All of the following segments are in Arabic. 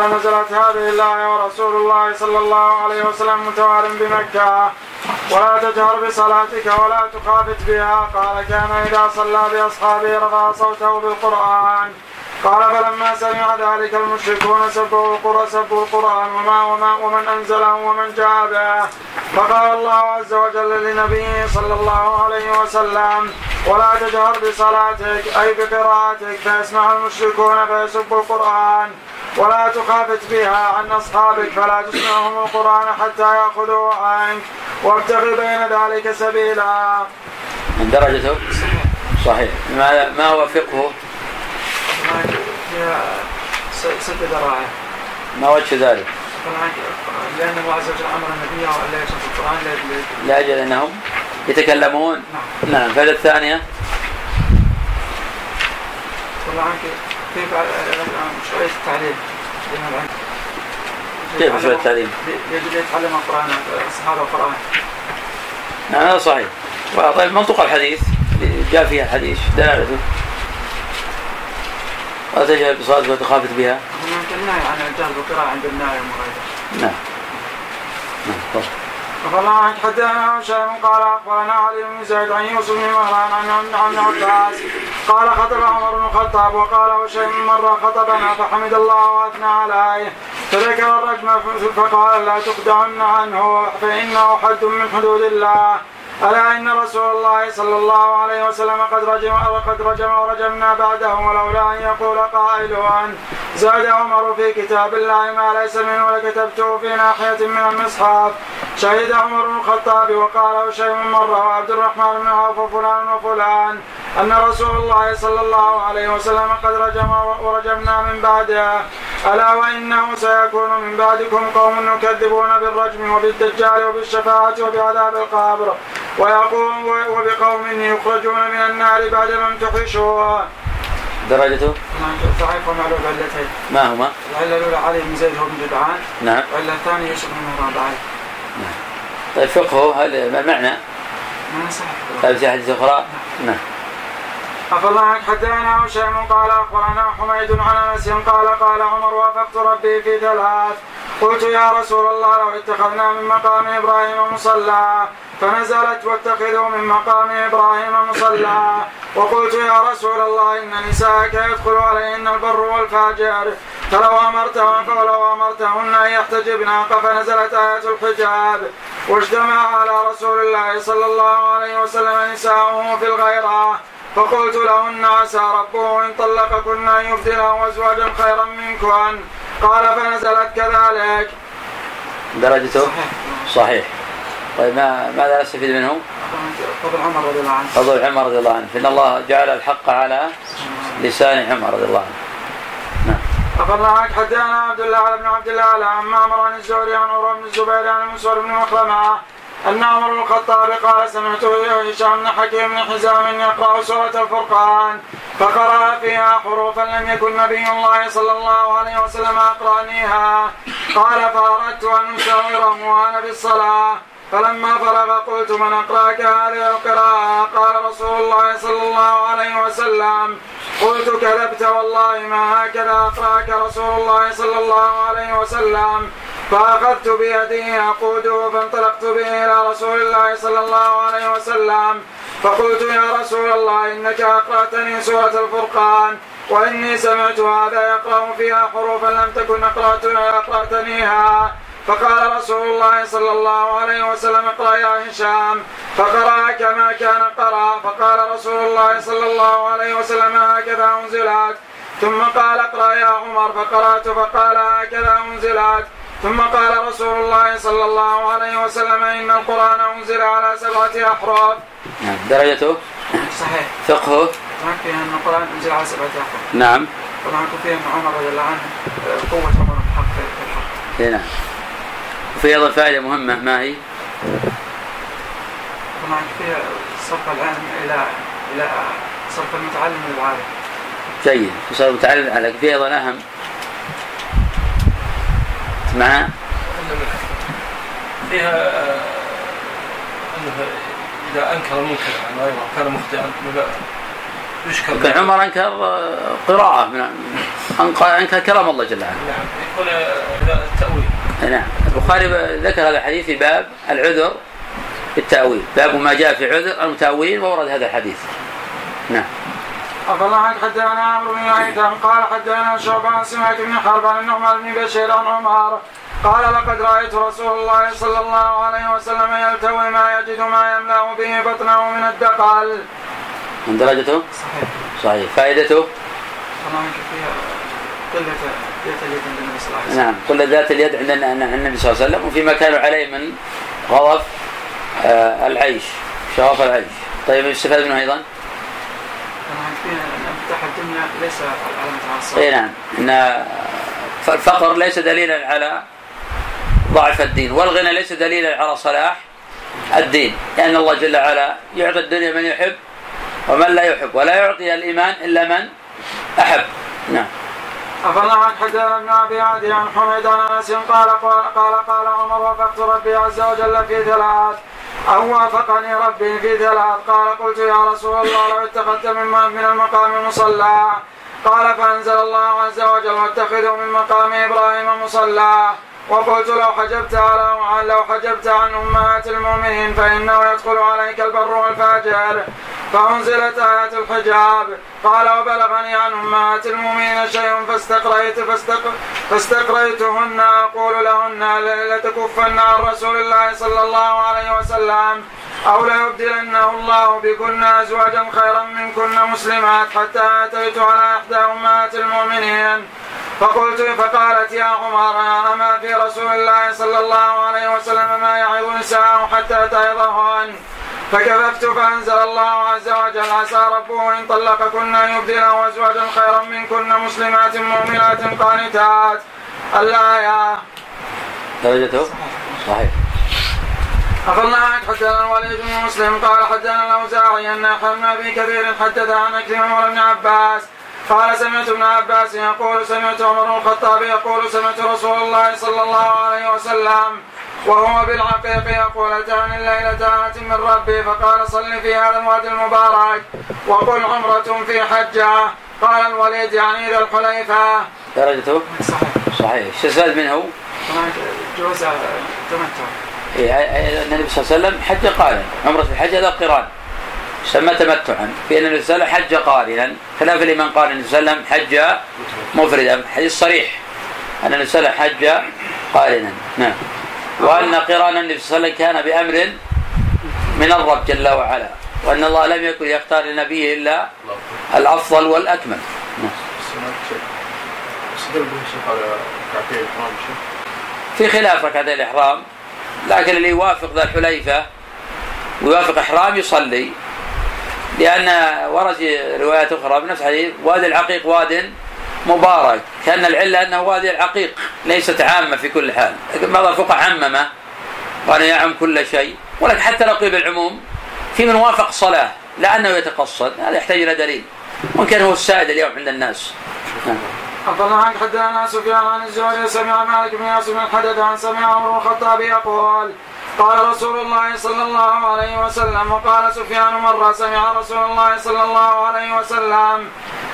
نزلت هذه الآية ورسول الله صلى الله عليه وسلم متوار بمكة. ولا تجهر بصلاتك ولا تخافت بها. قال كان إذا صلى بأصحابه رفع صوته بالقرآن. قال فلما سمع ذلك المشركون سبوا القرآن سبوا القرآن. وما وما ومن أنزله ومن جاء به. فقال الله عز وجل لنبيه صلى الله عليه وسلم ولا تجهر بصلاتك أي بقراءتك فيسمع المشركون فيسبوا القرآن. ولا تخافت بها عن أصحابك فلا تسمعهم القرآن حتى يأخذوا عنك. وابتغي بين ذلك سبيلا. من درجته صحيح. ما ما هو فقهه ست دراعي ما وجه ذلك؟ لأن الله عز وجل أمر النبي أن لا يجلس القرآن لأجل أنهم يتكلمون. نعم. نعم. الفائدة الثانية. والله عنك كيف شوية التعليم كيف شوية التعليم؟ يجب يتعلم القرآن الصحابة القرآن. نعم هذا صحيح. طيب منطق الحديث. جاء فيها الحديث دلالته ولا تجهل بصلاة وتخافت بها؟ ممكن النهي عن الجهل بالقراءة عند النائم وغيره نعم. نعم تفضل. فما حدثنا شيء قال اخبرنا علي بن زيد عن يوسف بن مهران عن عن عباس قال خطب عمر بن الخطاب وقال وشيء مره خطبنا فحمد الله واثنى عليه فذكر الرجم فقال لا تخدعن عنه فانه حد من حدود الله ألا إن رسول الله صلى الله عليه وسلم قد رجم وقد رجم ورجمنا بعده ولولا أن يقول قائل زاد عمر في كتاب الله ما ليس منه لكتبته في ناحية من المصحف. شهد عمر بن الخطاب وقال شيء مرة وعبد الرحمن بن عوف وفلان وفلان أن رسول الله صلى الله عليه وسلم قد رجم ورجمنا من بعده. ألا وإنه سيكون من بعدكم قوم يكذبون بالرجم وبالدجال وبالشفاعة وبعذاب القبر. ويقوم وبقوم يخرجون من النار بعد ما امتحشوا درجته؟ ضعيف ومعلوم علتين ما هما؟ العلة الأولى علي بن زيد هو بن جدعان. نعم. والعلة الثانية يوسف بن مهران ضعيف نعم. طيب فقهه هل ما معنى؟ ما صح. هل في حديث أخرى؟ نعم. عفى الله عنك حدثنا هشام قال أخبرنا حميد عن أنس قال قال عمر وأفقت ربي في ثلاث. قلت يا رسول الله لو اتخذنا من مقام إبراهيم مصلى. فنزلت واتخذوا من مقام إبراهيم مصلى. وقلت يا رسول الله إن نساءك يدخل عليهن البر والفاجر. فلو أمرتهن فلو أمرتهن أن يحتجبن فنزلت آية الحجاب. واجتمع على رسول الله صلى الله عليه وسلم نساؤه في الغيرة. فقلت لهن عسى ربه إن طلقكن أن يبدله أزواجا خيرا منكن. قال فنزلت كذلك. درجته؟ صحيح. طيب ما ماذا نستفيد منه؟ فضل عمر رضي الله عنه. فضل عمر رضي الله عنه. فإن الله جعل الحق على لسان عمر رضي الله عنه. نعم. أخبر عنك حدثنا عبد الله بن عبد الله عن معمر عن الزهري عن عمر بن الزبير عن مسعود بن مخرمة أن عمر بن الخطاب قال سمعت هشام بن حكيم بن حزام يقرأ سورة الفرقان فقرأ فيها حروفا لم يكن نبي الله صلى الله عليه وسلم أقرأنيها. قال فأردت أن أساوره وأنا في الصلاة فلما فرغ قلت من أقرأك هذه القراءة؟ قال رسول الله صلى الله عليه وسلم قلت كذبت والله ما هكذا أقرأك رسول الله صلى الله عليه وسلم. فأخذت بيده أقوده فانطلقت به إلى رسول الله صلى الله عليه وسلم. فقلت يا رسول الله إنك أقرأتني سورة الفرقان وإني سمعت هذا يقرأ فيها حروفا لم تكن أقرأتنيها. فقال رسول الله صلى الله عليه وسلم اقرأ يا هشام. فقرأ كما كان قرأ. فقال رسول الله صلى الله عليه وسلم هكذا أنزلت. ثم قال اقرأ يا عمر. فقرأت فقال هكذا أنزلت. ثم قال رسول الله صلى الله عليه وسلم إن القرآن أنزل على سبعة أحرف. نعم. درجته؟ صحيح. فقهه هناك فيها أن القرآن أنزل على سبعة أحرف. نعم. طبعا فيها أن عمر رضي الله عنه قوة عمر الحق في الحق. إيه، نعم. وفي أيضا فائدة مهمة ما هي؟ طبعا فيها صرف العلم إلى إلى صرف المتعلم للعالم جيد. وصار متعلم على في أيضا أهم. مع؟ فيها آه، أنه إذا أنكر منكر عن غيره كان مخطئا. ابن عمر أنكر قراءة من أنكر كلام الله جل وعلا. نعم. يقول التأويل. نعم البخاري ذكر هذا الحديث في باب العذر بالتأويل، باب ما جاء في عذر المتأولين وورد هذا الحديث. نعم. الله عنك حدثنا عمرو بن هيثم قال حدثنا شعبة عن سماك بن حرب عن النعمان بن بشير عن عمر قال لقد رأيت رسول الله صلى الله عليه وسلم يلتوي ما يجد ما يملا به بطنه من الدقل. من درجته؟ صحيح. صحيح، فائدته؟ قلة ذات اليد عند النبي صلى الله عليه وسلم. نعم، قلة ذات اليد عند النبي صلى الله عليه وسلم وفيما كانوا عليه من غضف آه العيش، شغف العيش. طيب يستفاد منه ان انفتاح الدنيا ليس علامة على. اي نعم، إن الفقر ليس دليلا على ضعف الدين والغنى ليس دليلا على صلاح الدين لأن الله جل وعلا يعطي الدنيا من يحب ومن لا يحب ولا يعطي الإيمان إلا من أحب نعم الله عنك حدثنا ابن ابي عدي عن حميد عن أنس؟ قال قال قال عمر وافقت ربي عز وجل في ثلاث. أو وافقني ربي في ثلاث. قال قلت يا رسول الله لو اتخذت من من المقام مصلى. قال فأنزل الله عز وجل واتخذوا من مقام إبراهيم مصلى. وقلت لو حجبت على لو حجبت عن أمهات المؤمنين فإنه يدخل عليك البر والفاجر. فأنزلت ايات الحجاب. قال وبلغني عن أمهات المؤمنين شيء فاستقريت فاستق... فاستقريتهن. أقول لهن لتكفن عن رسول الله صلى الله عليه وسلم. أو ليبدلنه الله بكن ازواجا خيرا منكن مسلمات حتى أتيت على إحدى أمهات المؤمنين. فقلت فقالت يا عمر أما في رسول الله صلى الله عليه وسلم ما يعظ نساءه حتى تعظهن فكففت فأنزل الله عز وجل عسى ربه إن طلقكن أن يبدله أزواجا خيرا منكن مسلمات مؤمنات قانتات. الآية. درجته؟ صحيح. أخبرنا عنك حدثنا الوليد بن مسلم قال حدثنا الأوزاعي أن بن أبي كثير حدث عن أكرمة وابن عباس قال سمعت ابن عباس يقول سمعت عمر بن الخطاب يقول سمعت رسول الله صلى الله عليه وسلم وهو بالعقيق يقول اتاني الليلة آت من ربي فقال صل في هذا الوادي المبارك وقل عمرة في حجة قال الوليد يعني ذا الحليفة درجته صحيح. صحيح شو استفاد منه؟ جواز التمتع. إيه، النبي صلى الله عليه وسلم حج قارن. عمرة الحج هذا قران سمى تمتعا. في أن النبي صلى الله عليه وسلم حج قارنا. خلاف لمن قال النبي صلى الله عليه وسلم حج مفردا. حديث صريح. أن النبي صلى الله عليه وسلم حج قارنا. نعم. وأن قران النبي صلى الله عليه وسلم كان بأمر من الرب جل وعلا. وأن الله لم يكن يختار لنبيه إلا الأفضل والأكمل. نعم. في خلاف ركعتي الإحرام. لكن اللي يوافق ذا الحليفة ويوافق إحرام يصلي. لأن ورد روايات أخرى بنفس الحديث وادي العقيق واد مبارك. كأن العلة أنه وادي العقيق ليست عامة في كل حال. لكن بعض الفقهاء عممه وأنا يعم كل شيء. ولكن حتى لو قيل بالعموم في من وافق صلاة لا أنه يتقصد. هذا يحتاج إلى دليل. وإن كان هو السائد اليوم عند الناس. الله عنك حدثنا سفيان عن الزهري سمع مالك بن ياسر بن الحدث عن سمع عمر بن الخطاب يقول قال رسول الله صلى الله عليه وسلم وقال سفيان مرة سمع رسول الله صلى الله عليه وسلم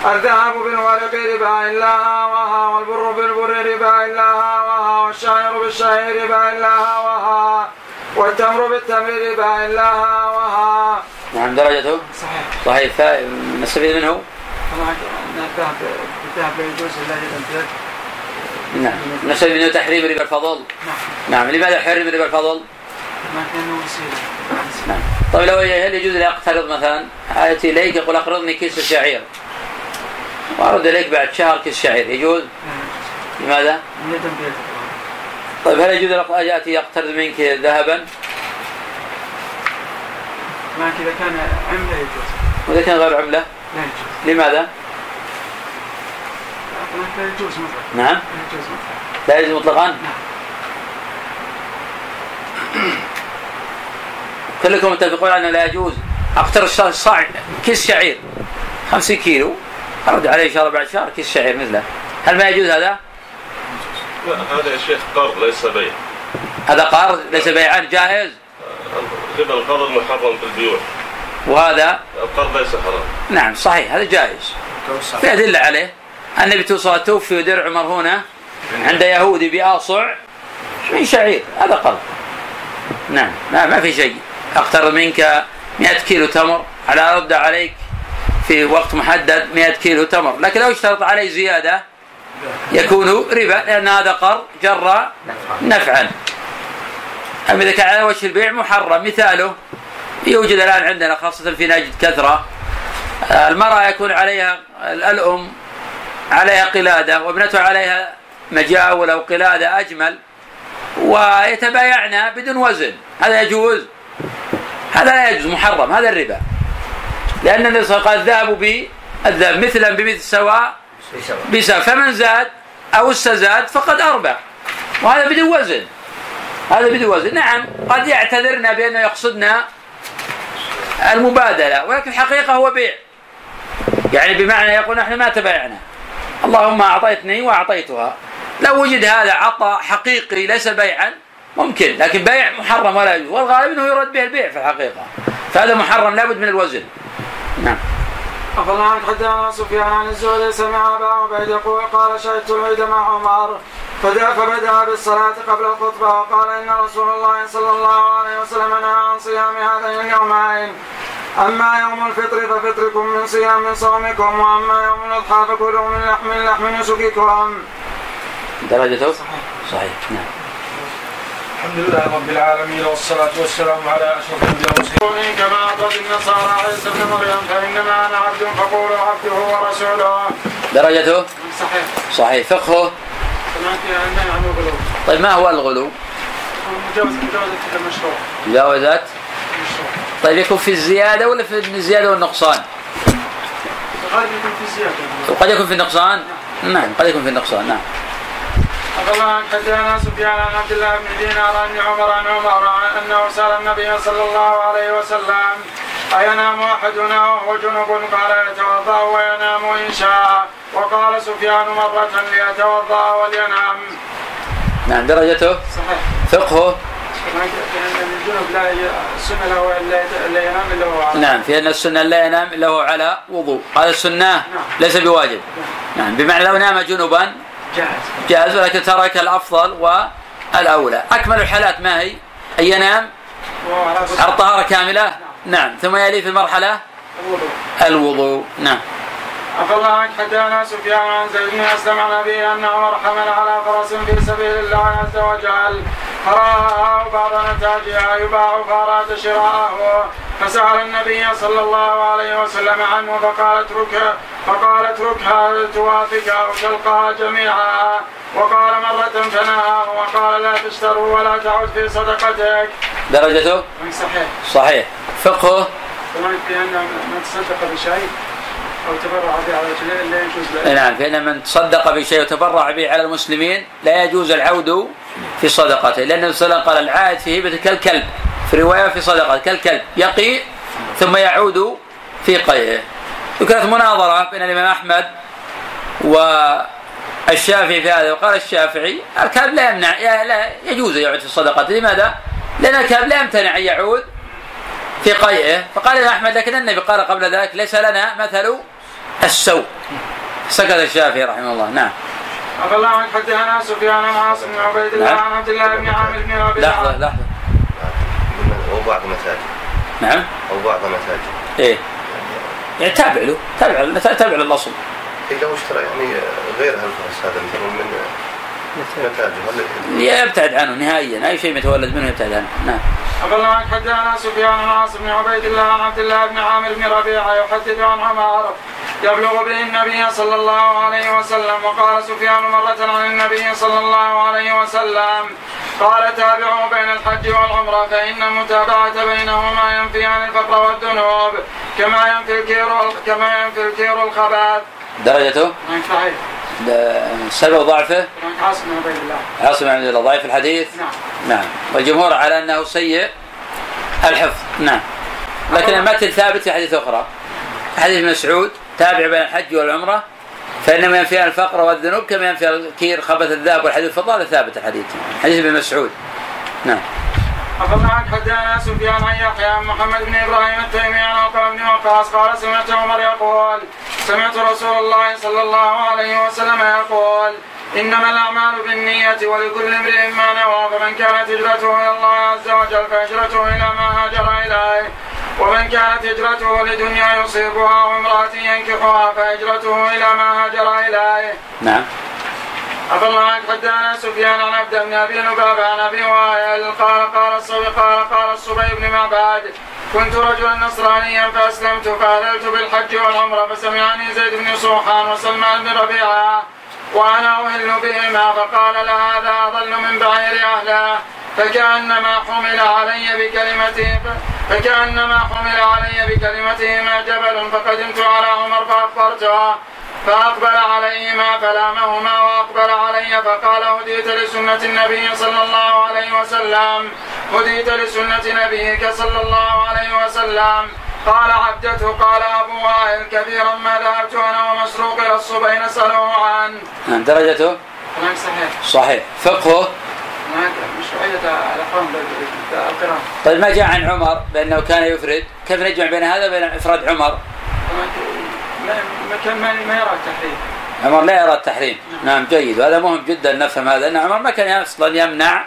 الذهب بالورق ربا إلا هاوها والبر بالبر ربا إلا هاوها والشعير بالشعير ربا إلا هاوها والتمر بالتمر ربا إلا هاوها نعم درجته؟ صحيح. صحيح. نستفيد منه؟ طبعا نعم نستفيد منه تحريم ربا الفضل نعم, نعم. لماذا حرم ربا الفضل؟ نعم طيب لو هل يجوز لي اقترض مثلا آتي إليك يقول أقرضني كيس شعير وأرد إليك بعد شهر كيس شعير يجوز؟ لماذا؟ طيب هل يجوز اتي اقترض منك ذهبا؟ ما اذا كان عملة يجوز وإذا كان غير عملة؟ لا يجوز لماذا؟ لا يجوز مطلقا نعم؟ لا يجوز مطلقا؟ لا يجوز مطلقا؟ نعم. كلكم متفقون انه لا يجوز؟ أقترض صاع كيس شعير. 50 كيلو. أرد عليه الله بعد شهر كيس شعير مثله. هل ما يجوز هذا؟ لا هذا يا شيخ قرض ليس بيع. هذا قرض ليس بيعا جائز ربا القرض محرم في البيوع. وهذا القرض ليس حرام. نعم صحيح هذا جائز. في أدلة عليه. النبي توصى توفي ودرع مرهونة عند يهودي بأصع. من شعير هذا قرض. نعم ما, ما في شيء. أقترض منك 100 كيلو تمر. على أرد عليك في وقت محدد 100 كيلو تمر. لكن لو اشترط علي زيادة يكون ربا لأن هذا قرض جر نفعا. أما إذا كان على وجه البيع محرم مثاله يوجد الآن عندنا خاصة في نجد كثرة المرأة يكون عليها الأم عليها قلادة وابنته عليها مجاول أو قلادة أجمل ويتبايعن بدون وزن. هذا يجوز؟ هذا لا يجوز محرم هذا الربا. لأن النبي صلى الله عليه وسلم قال الذهب بالذهب مثلا بمثل سواء بسواء فمن زاد أو استزاد فقد أربح. وهذا بدون وزن. هذا بدون وزن. نعم قد يعتذرنا بأنه يقصدنا المبادلة ولكن الحقيقة هو بيع. يعني بمعنى يقول نحن ما تبايعنا اللهم أعطيتني وأعطيتها. لو وجد هذا عطاء حقيقي ليس بيعا ممكن لكن بيع محرم ولا يجوز. والغالب إنه يرد به البيع في الحقيقة. فهذا محرم لابد من الوزن. نعم. عنك حدثنا سفيان عن الزهري سمع ابا عبيد يقول قال شهدت العيد مع عمر. فدا فبدأ بالصلاة قبل الخطبة وقال إن رسول الله صلى الله عليه وسلم نهى عن صيام هذين اليومين. أما يوم الفطر ففطركم من صيام من صومكم وأما يوم الأضحى فكلوا من لحم لحم نسككم. درجته صحيح. نعم. الحمد لله رب العالمين والصلاة والسلام على أشرف الأنبياء والمرسلين. كما أعطت النصارى عيسى ابن مريم فإنما أنا عبد فقولوا عبده ورسوله. درجته؟ صحيح. صحيح. فقهه؟ طيب ما هو الغلو؟ مجاوزة المشروع. طيب يكون في الزيادة ولا في الزيادة والنقصان؟ غالبا يكون في زيادة وقد يكون في النقصان؟ نعم قد يكون في النقصان نعم. الله عنك حدثنا سفيان عن عبد الله بن دينار عن عمر عن عمر أنه سأل النبي صلى الله عليه وسلم أينام أحدنا وهو جنب؟ قال يتوضأ وينام إن شاء. وقال سفيان مرة ليتوضأ ولينام. نعم درجته؟ صحيح. فقهه نعم في أن السنة لا ينام إلا هو على وضوء. هذا السنة ليس بواجب. نعم بمعنى لو نام جنبا جاهز. جاز ولكن ترك الأفضل والأولى. أكمل الحالات ما هي؟ أن ينام وهو على غسل على طهارة كاملة؟ نعم. ثم يلي في المرحلة؟ الوضوء. نعم. عفى الله عنك حدثنا سفيان عن زيد بن أسلم عن أبيه ان عمر حمل على فرس في سبيل الله عز وجل. فراها بعض نتاجها يباع فاراد شراءه. فسأل النبي صلى الله عليه وسلم عنه فقال اتركها فقال اتركها توافق أو تلقاها جميعا. وقال مرة فنهاه وقال لا تشتروا ولا تعد في صدقتك. درجته؟ صحيح. صحيح. فقهه سمعت بأن من تصدق بشيء. أو تبرع به على وجه لا يجوز له. نعم فإن من تصدق بشيء وتبرع به على المسلمين لا يجوز العود في صدقته لأن النبي صلى الله عليه وسلم قال العائد في هبته كالكلب في رواية في صدقة كالكلب يقي ثم يعود في قيئه ذكرت مناظرة بين الإمام أحمد والشافعي في هذا وقال الشافعي الكلب لا يمنع لا يجوز يعود في الصدقة لماذا؟ لأن الكلب لا يمتنع أن يعود في قيئه فقال الإمام أحمد لكن النبي قال قبل ذلك ليس لنا مثل السوء. سكت الشافعي رحمه الله. نعم. عفى الله عنك حدثنا سفيان عن عاصم بن عبيد الله نعم. عن عبد الله بن عامر بن ربيعة لحظة لحظة. أو بعض مساجد. نعم. أو بعض مساجد. إيه. يعني تابع له تابع له تابع للاصل إيه لو اشترى يعني غير هالفرس هذا مثلا من يبتعد عنه نهائيا. أي شيء يتولد منه يبتعد عنه. نعم. الله عنك حدثنا سفيان عن عاصم بن عبيد الله عن عبد الله بن عامر بن ربيعة يحدث عن عمار يبلغ به النبي صلى الله عليه وسلم وقال سفيان مرة عن النبي صلى الله عليه وسلم قال تابعوا بين الحج والعمرة فإن المتابعة بينهما ينفي عن الفقر والذنوب كما ينفي الكير كما ينفي الكير الخبث. درجته. ده سبب ضعفه؟ عاصم بن عبيد الله. عاصم بن عبد الله ضعيف الحديث؟ نعم. نعم. والجمهور على أنه سيء الحفظ. نعم. لكن المتن ثابت في حديث أخرى. حديث مسعود تابع بين الحج والعمرة. فإنما ينفي الفقر والذنوب كما ينفي الكير خبث الذهب والحديث الفضل هذا ثابت الحديث. حديث ابن مسعود. نعم. أخذنا عنك حدثنا سفيان عن يحيى عن محمد بن إبراهيم التيمي عن عقبه بن وقاص قال سمعت عمر يقول سمعت رسول الله صلى الله عليه وسلم يقول إنما الأعمال بالنية ولكل امرئ ما نوى فمن كانت هجرته إلى الله عز وجل فهجرته إلى ما هاجر إليه ومن كانت هجرته لدنيا يصيبها وامرأة ينكحها فهجرته إلى ما هاجر إليه. نعم عفى الله عنك حدثنا سفيان عن عبد بن أبي لبابه عن أبي وائل قال قال الصبي قال قال الصبي بن معبد كنت رجلا نصرانيا فاسلمت فاهللت بالحج والعمرة فسمعني زيد بن صوحان وسلمان بن ربيعة وأنا أهل بهما فقال لهذا أضل من بعير أهله فكأنما حمل علي بكلمته فكأنما حمل علي بكلمتهما جبل فقدمت على عمر فأخبرته فأقبل عليهما فلامهما وأقبل علي فقال هديت لسنة النبي صلى الله عليه وسلم هديت لسنة نبيك صلى الله عليه وسلم. قال عبدته. قال أبو وائل كثيرا ما ذهبت أنا ومسروق إلى الصبي نسأله عنه نعم درجته؟ هناك صحيح. صحيح. فقهه؟ طيب ما جاء عن عمر؟ بأنه كان يفرد. كيف نجمع بين هذا وبين إفراد عمر؟ ما كان ما يرى التحريم. عمر لا يرى التحريم. نعم. جيد. وهذا مهم جدا نفهم هذا أن عمر ما كان أصلا يمنع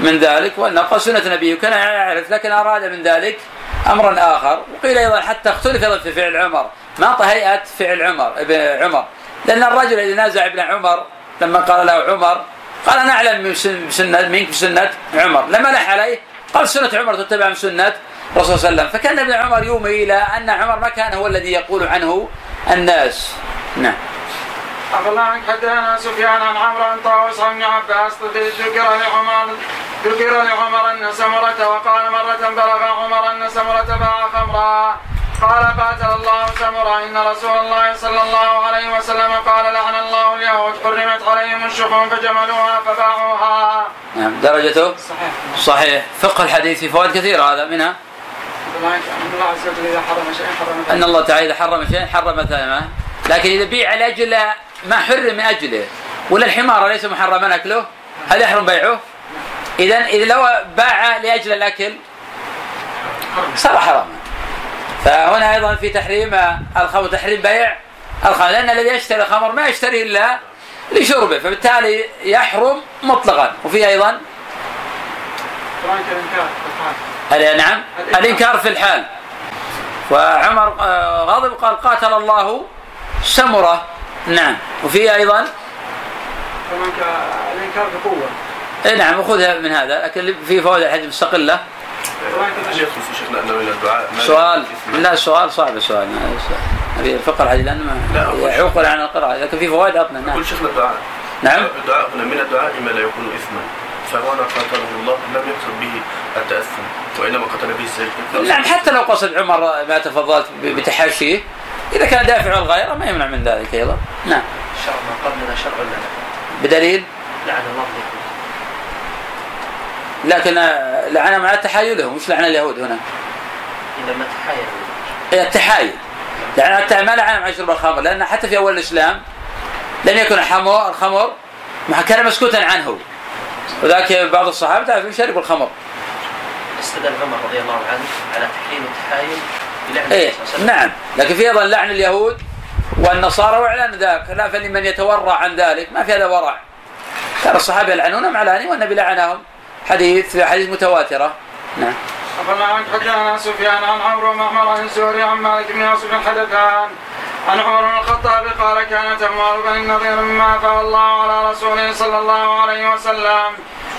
من ذلك وأن قال سنة نبيه كان يعرف لكن أراد من ذلك أمرا آخر. وقيل أيضا حتى اختلف أيضا في فعل عمر. ما هيئة فعل عمر ابن عمر. لأن الرجل الذي نازع ابن عمر لما قال له عمر قال أنا أعلم من سنة منك بسنة عمر. لما لح عليه قال سنة عمر تتبع من سنة الرسول صلى الله عليه وسلم. فكان ابن عمر يومي إلى أن عمر ما كان هو الذي يقول عنه الناس. نعم. عفى الله عنك حدثنا سفيان عن عمرو عن طاووس عن ابن عباس ذكر لعمر ذكر لعمر أن سمرة وقال مرة بلغ عمر أن سمرة باع خمرا. قال قاتل الله سمرة. إن رسول الله صلى الله عليه وسلم قال لعن الله اليهود. حرمت عليهم الشحوم فجملوها فباعوها. نعم. درجته؟ صحيح. صحيح. فقه الحديث في فوائد كثيرة. هذا منها. الله عز وجل إذا حرم شيئا حرم أن الله تعالى إذا حرم شيئا حرم ثمنه. لكن إذا بيع لاجل ما حرم من أجله. ولا الحمار ليس محرما أكله؟ هل يحرم بيعه؟ اذا إذا لو باع لأجل الأكل صار حراما. فهنا أيضا في تحريم الخمر تحريم بيع. الخمر لأن الذي يشتري الخمر ما يشتري إلا لشربه فبالتالي يحرم مطلقا. وفي أيضا نعم؟ الإنكار في الحال. وعمر آه، غضب قال قاتل الله سمرة. نعم. وفي أيضا؟ الإنكار بقوة. إي نعم وخذها من هذا لكن في فوائد الحديث مستقلة. سؤال. لا سؤال صعب السؤال نبي الفقه الحديث لأنه لا يعوقل عن القراءة. لكن في فوائد اطنى نعم. قل شيخنا الدعاء نعم. الدعاء من الدعاء ما لا يكون اثما. فهنا قاتله الله لم يقصد به التأثم وإنما قتل به السجن نعم حتى لو قصد عمر ما تفضلت بتحاشيه إذا كان دافع الغير ما يمنع من ذلك أيضا. نعم. شرع ما قبلنا شرع لا؟ بدليل؟ لعن الله اليهود لكن لعن مع تحايلهم مش لعن اليهود هنا. إنما تحايل. هي التحايل. لعن ما لعن مع شرب الخمر لأن حتى في أول الإسلام لم يكن الخمر الخمر كان مسكوتا عنه. وذاك بعض الصحابة تعرف شربوا الخمر. استدل عمر رضي الله عنه على تحريم التحايل بلعن إيه نعم. لكن في أيضا لعن اليهود والنصارى وإعلان ذاك. لا فلمن يتورع عن ذلك. ما في هذا ورع. كان الصحابة يلعنونهم علاني والنبي لعنهم. حديث في حديث متواترة. نعم. أخبرنا عن حدثنا سفيان عن عمرو معمر عن الزهري عن مالك بن يوسف حدثان. عن عمر بن الخطاب قال كانت أموال بني النضير مما أفاء الله على رسوله صلى الله عليه وسلم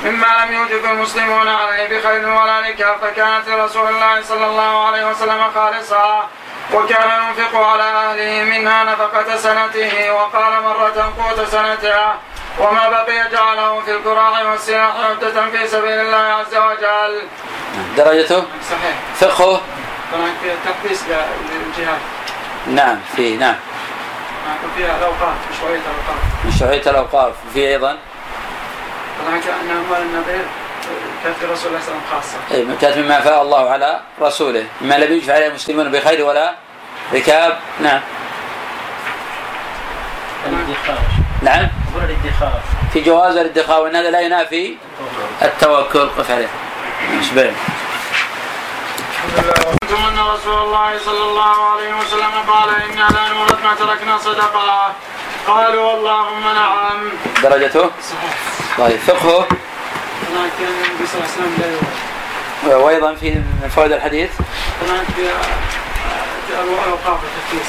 مما لم يوجب المسلمون عليه بخير ولا نكاح فكانت لرسول الله صلى الله عليه وسلم خالصا وكان ينفق على أهله منها نفقة سنته وقال مرة قوت سنتها وما بقي جعله في الكراع والسلاح عدة في سبيل الله عز وجل. درجته؟ صحيح. فقهه؟ طبعا في تقديس للجهاد. نعم في نعم. فيها الاوقاف مشروعيه الاوقاف. مشروعيه الاوقاف في أيضا؟ طبعا كان اموال النظير كانت في رسول الله صلى الله عليه وسلم خاصة. اي كانت مما افاء الله على رسوله، مما لم يجف عليه المسلمون بخير ولا ركاب، نعم. الادخار نعم الادخار في جواز الادخار وإن هذا لا ينافي التوكل قف عليه سبيع كنتم ان رسول الله صلى الله عليه وسلم قال أنا لا نورث ما تركنا صدقة. قالوا اللهم نعم. درجته؟ صحيح طيب فقهه؟ هناك النبي صلى الله عليه وسلم لا وأيضا في من فوائد الحديث؟ هناك الاوقاف التفكير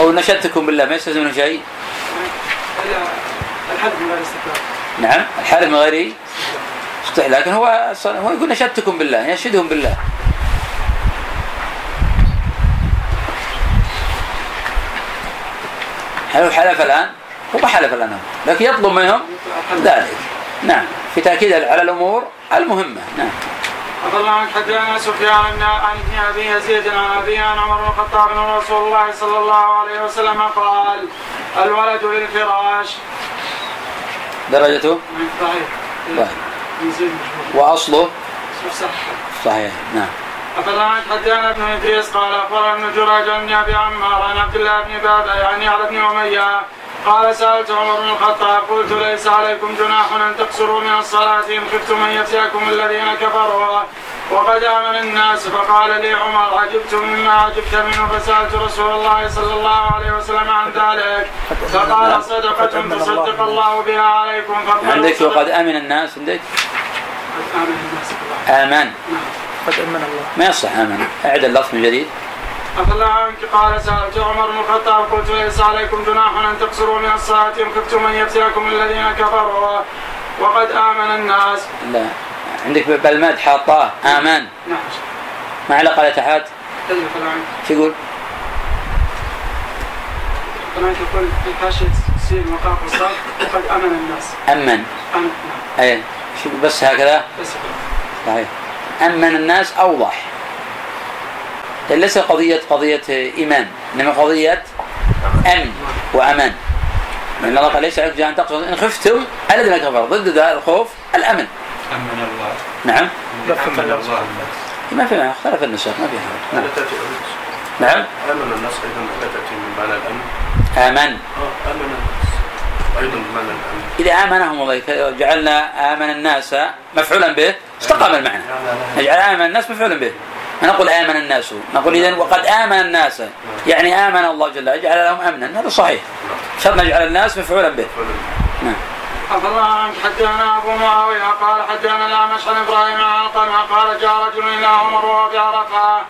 أو نشدتكم بالله ما يستلزم منه شيء؟ الحد من غير نعم الحالف من غيره يستحيل لكن هو هو يقول نشدتكم بالله ينشدهم بالله. هل هو حلف الآن؟ هو ما حلف الآن. هو. لكن يطلب منهم ذلك. نعم. في تأكيد على الأمور المهمة. نعم. الله عنك حدثنا سفيان بن عن ابن أبي يزيد عن أبي عن عمر بن الخطاب أن رسول الله صلى الله عليه وسلم قال الولد للفراش. درجته؟ صحيح. يزيد. مشهور وأصله؟ صح صحيح. نعم. عنك حدثنا أبن إدريس؟ قال أخبرنا ابن جريج عن أبي عمار عن عبد الله بن باب يعني على ابن أمية. قال سألت عمر بن الخطاب قلت ليس عليكم جناح أن تقصروا من الصلاة إن خفتم أن يفتيكم الذين كفروا. وقد آمن الناس فقال لي عمر عجبت مما عجبت منه فسألت رسول الله صلى الله عليه وسلم عن ذلك. فقال صدقة تصدق الله بها عليكم عندك وقد آمن الناس عندك؟ آمن. قد أمن الله. ما يصح أمن. أعد اللفظ من جديد. عفى الله عنك قال سألت عمر بن الخطاب قلت ليس عليكم جناح أن تقصروا من الصلاة إن خفتم أن يفتيكم الذين كفروا. وقد آمن الناس. لا. عندك بالمد حاطاه أمان نعم. ما فلا عنك. شو يقول؟ عنك يقول في حاشية سين وقاف الصاد وقد آمن الناس. أمن. آمن نعم. اي شو بس هكذا؟ بس. صحيح. أمن الناس اوضح ليس قضية قضية إيمان إنما قضية أمن وأمان. لأن الله قال ليس عليكم جناح أن تقصدوا إن خفتم الذين كفروا ضد ذا الخوف الأمن. أمن الله. نعم. أمن الله الناس. ما في معنى اختلف النسخ ما في حاجة. لا نعم. نعم. آمن الناس أيضا لا تأتي من معنى الأمن. آمن. آه آمن. الناس أيضا بمعنى الأمن إذا آمنهم الله جعلنا آمن الناس مفعولا به استقام المعنى. نجعل آمن الناس مفعولا به. ما نقول آمن الناس. نقول اذا وقد آمن الناس. يعني آمن الله جل وعلا جعل لهم امنا. هذا صحيح. شرط نجعل الناس مفعولا به. نعم. أبو معاوية قال حدثنا الأعمش عن إبراهيم عن قال جاء رجل إلى عمر وهو في عرفة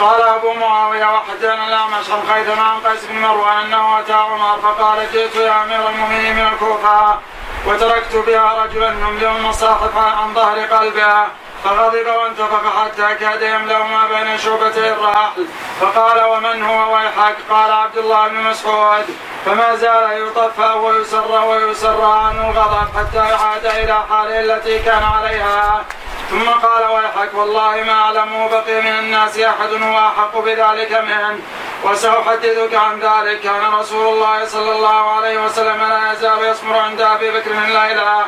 قال أبو معاوية وحدثنا الاعمش عن خيثم عن قيس بن مروان أنه اتى عمر فقال جئت يا أمير المؤمنين من الكوفة وتركت بها رجلا يملئ المصاحف عن ظهر قلبها فغضب وانتفخ حتى كاد يملأ ما بين شعبتي الرحل. فقال ومن هو؟ ويحك. قال عبد الله بن مسعود. فما زال يطفى ويسر ويسر عنه الغضب حتى عاد إلى حاله التي كان عليها. ثم قال ويحك والله ما أعلم بقي من الناس أحد هو احق بذلك منه. وسأحدثك عن ذلك كان رسول الله صلى الله عليه وسلم لا يزال يصبر عند أبي بكر الليلة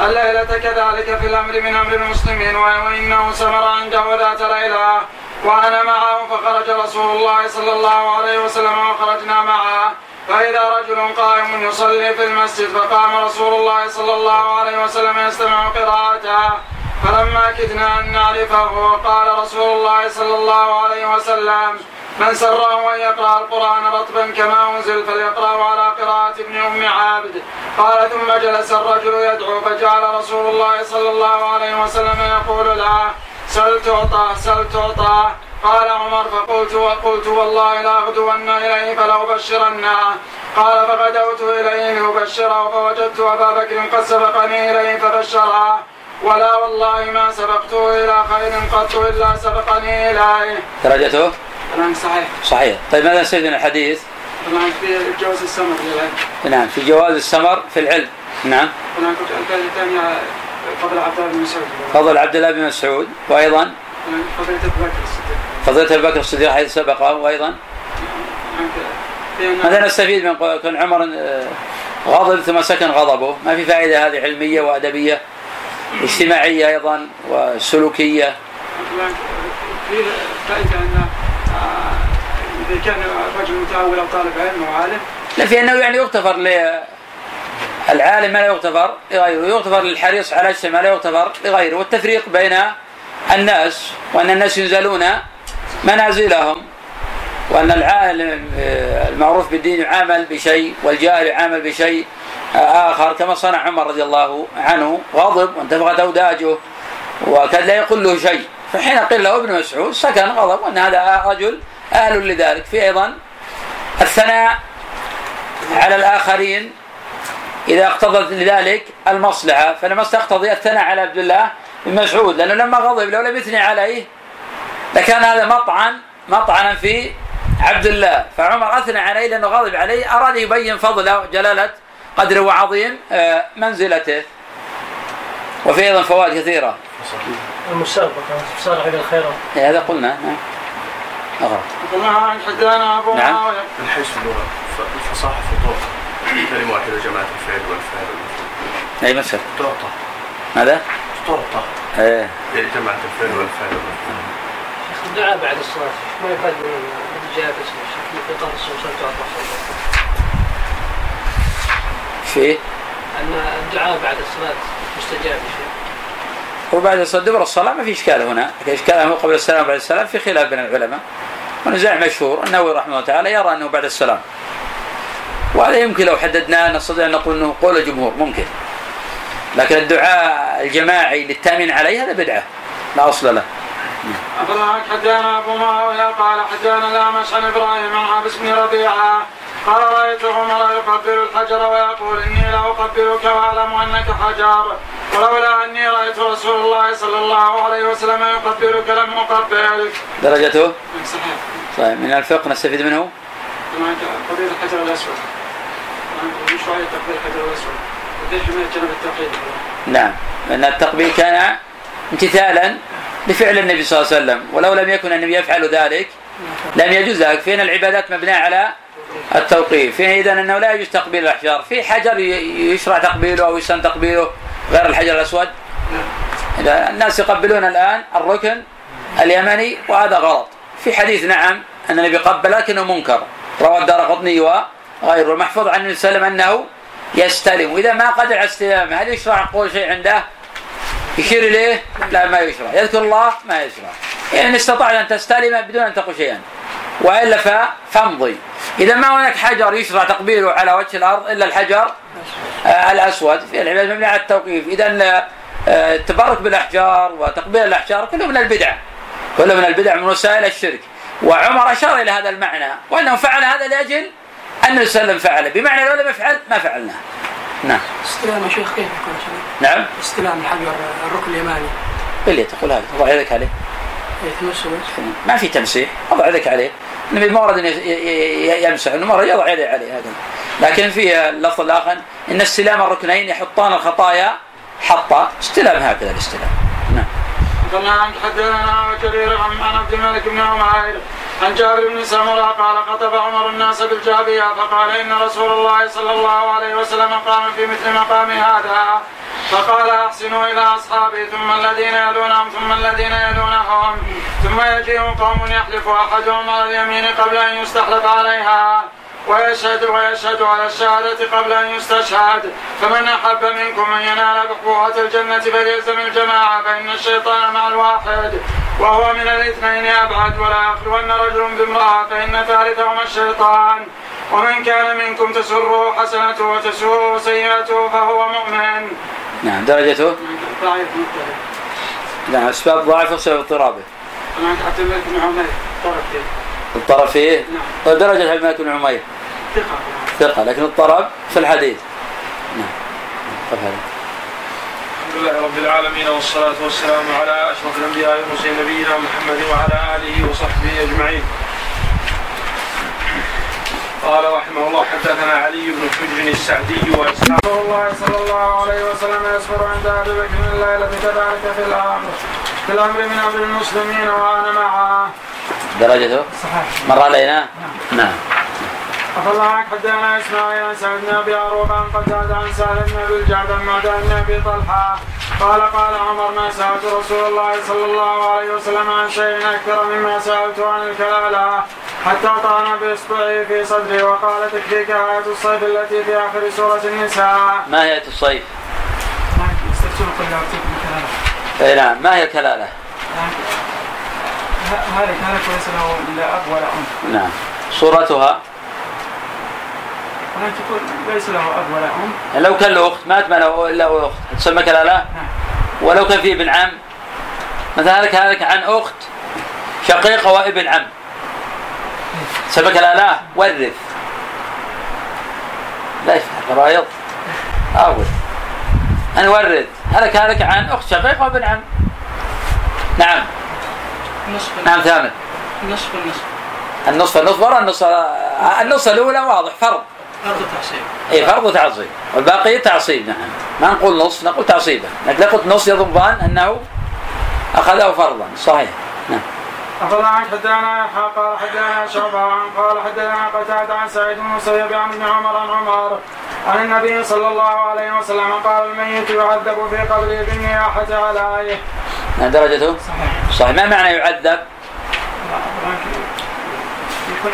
الليلة كذلك في الأمر من أمر المسلمين وإنه سمر عنده ذات ليلة. وأنا معه فخرج رسول الله صلى الله عليه وسلم وخرجنا معه. فإذا رجل قائم يصلي في المسجد فقام رسول الله صلى الله عليه وسلم يستمع قراءته. فلما كدنا أن نعرفه قال رسول الله صلى الله عليه وسلم من سره أن يقرأ القرآن رطبا كما أنزل فليقرأه على قراءة ابن أم عبد قال ثم جلس الرجل يدعو فجعل رسول الله صلى الله عليه وسلم يقول له سل تعطى سل تعطى. قال عمر فقلت وقلت والله لاغدون إليه فلابشرنه قال فغدوت إليه لأبشره فوجدت أبا بكر قد سبقني إليه فبشره. ولا والله ما سبقته إلى خير قط إلا سبقني إليه. درجته؟ كلام صحيح. صحيح. طيب ماذا من الحديث؟ كلام في جواز السمر للعلم. نعم في جواز السمر في العلم. نعم. هناك الثانية فضل عبد الله بن مسعود. فضل عبد الله بن مسعود. وأيضا؟ فضيلة أبو بكر الصديق. فضيلة ابي بكر الصديق حيث سبقه في أن- ماذا نستفيد من كون عمر آه، غضب ثم سكن غضبه؟ ما في فائدة هذه علمية وأدبية؟ في فائده ان آه، اذا كان رجل أو طالب علم أو عالم لا في أنه يعني يغتفر للعالم ما لا يغتفر لغيره يغتفر للحريص على ما لا يغتفر لغيره والتفريق بين الناس وأن الناس ينزلون منازلهم وأن العالم المعروف بالدين يعامل بشيء والجاهل يعامل بشيء آخر كما صنع عمر رضي الله عنه غضب وانتفخت أوداجه وكان لا يقول له شيء. فحين قيل له ابن مسعود سكن غضب. وأن هذا رجل أهل لذلك. في أيضا الثناء على الآخرين. إذا اقتضت لذلك المصلحة. فلما تقتضي الثناء على عبد الله بن مسعود لأنه لما غضب لو لم يثني عليه لكان هذا مطعن مطعنا في عبد الله. فعمر أثنى عليه لأنه غضب عليه. أراد يبين فضله وجلالة قدره وعظيم آه، منزلته. وفي أيضا فوائد كثيرة. المسابقة تسارع إلى الخيرات إيه، هذا قلنا. نعم أغرب قلنا حدثنا أبو نعم. من حيث اللغة الفصاحة في طرق كلمة واحدة جماعة الفعل والفعل والمفعول أي مسألة؟ تعطى ماذا؟ تعطى إيه. جماعة الفعل والفعل والمفعول شيخ الدعاء بعد الصلاة ما يفاد من الشيخ في قهر الصوصات في أن الدعاء بعد الصلاة مستجاب يا شيخ. وبعد الصلاة دبر الصلاة ما في إشكال هنا. إشكال هو قبل السلام وبعد السلام في خلاف بين العلماء. ونزاع مشهور النووي رحمه الله تعالى يرى أنه بعد السلام. وهذا يمكن لو حددناه نستطيع أن نقول أنه قول الجمهور ممكن. لكن الدعاء الجماعي للتأمين عليه هذا بدعة. لا أصل له. أخبرنا حدثنا أبو معاوية قال حدثنا الأعمش عن إبراهيم عن عبس بن ربيعة. قال رأيت عمر يقبل الحجر ويقول إني لأقبلك وأعلم أنك حجر ولولا أني رأيت رسول الله صلى الله عليه وسلم يقبلك لم أقبلك. درجته صحيح. طيب من الفقه نستفيد منه قبيل الحجر الأسود. من شوية تقبيل الحجر التوحيد. نعم لأن التقبيل كان امتثالا لفعل النبي صلى الله عليه وسلم ولو لم يكن النبي يفعل ذلك لم يجوز ذلك فين العبادات مبنية على التوقيف. فين إذا أنه لا يجوز تقبيل الأحجار. في حجر يشرع تقبيله أو يسن تقبيله غير الحجر الأسود. إذا الناس يقبلون الآن الركن اليمني وهذا غلط. في حديث نعم أن النبي قبل لكنه منكر. رواه الدار قطني وغيره. محفوظ عن النبي صلى الله عليه وسلم أنه يستلم. وإذا ما قدر على استلامه هل يشرع قول شيء عنده؟ يشير إليه؟ لا ما يشرع. يذكر الله؟ ما يشرع. إن استطعت أن تستلم بدون أن تقول شيئا. وإلا فامضي. إذا ما هناك حجر يشرع تقبيله على وجه الأرض إلا الحجر آه، الأسود في العبادة مبني على التوقيف. إذا آه، التبرك بالأحجار وتقبيل الأحجار كله من البدع. كله من البدع من وسائل الشرك. وعمر أشار إلى هذا المعنى. وأنه فعل هذا لأجل أن النبي صلى الله عليه وسلم فعله. بمعنى لو لم يفعل ما فعلناه. نعم. استلام شيخ كيف يكون؟ نعم. استلام الحجر الركن اليماني. باللي تقول هذا وضع يدك عليه ما في تمسيح وضع يدك عليه. النبي ما ورد أن ي- ي- ي- يمسح إنه مرة يضع يده عليه هذا. لكن في اللفظ الآخر إن استلام الركنين يحطان الخطايا حطا. استلام هكذا الاستلام. نعم. حدثنا وجرير عن عن عبد الملك بن عمير عن جابر بن سمرة قال خطب عمر الناس بالجابية فقال إن رسول الله صلى الله عليه وسلم قام في مثل مقام هذا. فقال أحسنوا إلى أصحابي ثم الذين يلونهم ثم الذين يلونهم. ثم يجيء قوم يحلف أحدهم على اليمين قبل أن يستحلف عليها ويشهد ويشهد على الشهادة قبل أن يستشهد. فمن أحب منكم أن ينال بحبوحة الجنة فليلزم الجماعة فإن الشيطان مع الواحد وهو من الاثنين أبعد. ولا يخلون رجل بامرأة فإن ثالثهما الشيطان. ومن كان منكم تسره حسنته وتسوءه سيئته فهو مؤمن. نعم درجته ضعيف مضطرب. نعم أسباب ضعف وسبب اضطرابه أنا عبد الملك بن عمير طرف فيه. اضطرب فيه نعم. درجة عبد الملك بن عمير ثقة. ثقة لكن اضطرب في الحديث نعم طب هذا الحمد لله رب العالمين والصلاة والسلام على أشرف الأنبياء والمرسلين نبينا محمد وعلى آله وصحبه أجمعين. قال رحمه الله حدثنا علي بن حجر السعدي وإسحاق رسول الله صلى الله عليه وسلم يصبر عند أبي بكر الليلة كذلك في الأمر. في الأمر من أمر المسلمين وأنا معه. درجته؟ صحيح. مر علينا؟ نعم. أخذ معك حدثنا إسماعيل عن سعد بن ابي عروبه عن قتاده عن سهل بن ابي الجعد عن معدان بن ابي طلحة قال قال عمر ما سألت رسول الله صلى الله عليه وسلم عن شيء أكثر مما سالته عن الكلالة حتى طعن بإصبعه في صدري وقال تكفيك آية الصيف التي في آخر سورة النساء. ما هي الصيف؟ أعطيكم كلاله اي نعم ما هي الكلالة؟ هلك هلك وليس له لا اب ولا ام نعم صورتها ولكن تقول ليس له اب ولا ام يعني لو كان له أخت مات ما له الا أخت. تسمى كلاله نعم ولو كان فيه ابن عم. مثلا هلك هلك عن أخت شقيقة وابن عم. تسمى كلاله ورث. لا يفتح القرايض اول أنا ورث. هلك هلك عن أخت شقيقة وابن عم. نعم. نصف. نعم ثامن. نصف النصف النصف النصف ورا النص النص الأولى واضح فرض. أرض تحصيل اي فرض وتعصيب والباقي تعصيب نعم. ما نقول نص نقول تعصيبه لكن قلت نص يظن أنه أخذه فرضا. صحيح. نعم. أخذ عن حدانا يحيى قال حدانا شعبة عن قال حدانا قتادة عن سعيد بن المسيب عن ابن عمر عن عمر. عن النبي صلى الله عليه وسلم قال الميت يعذب في قبره بالنياحة عليه. ما درجته؟ صحيح. صحيح. ما معنى يعذب؟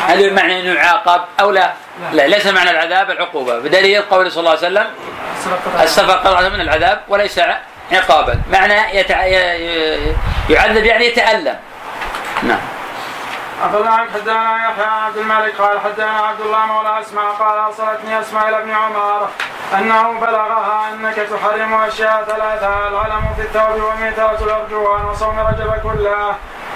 هل معنى أنه يعاقب أو لا؟ لا. ليس معنى العذاب العقوبة. بدليل قول صلى الله عليه وسلم السفر قطعه من العذاب وليس عقابا. معنى يتع... ي- يعذب يعني يتألم. نعم. أخذ عن حدانا يحيى عبد الملك قال حدانا عبد الله مولى أسماء قال أرسلتني أسماء إلى ابن عمر أنه بلغها أنك تحرم أشياء ثلاثة العلم في الثوب وميتة الأرجوان وصوم رجب كله.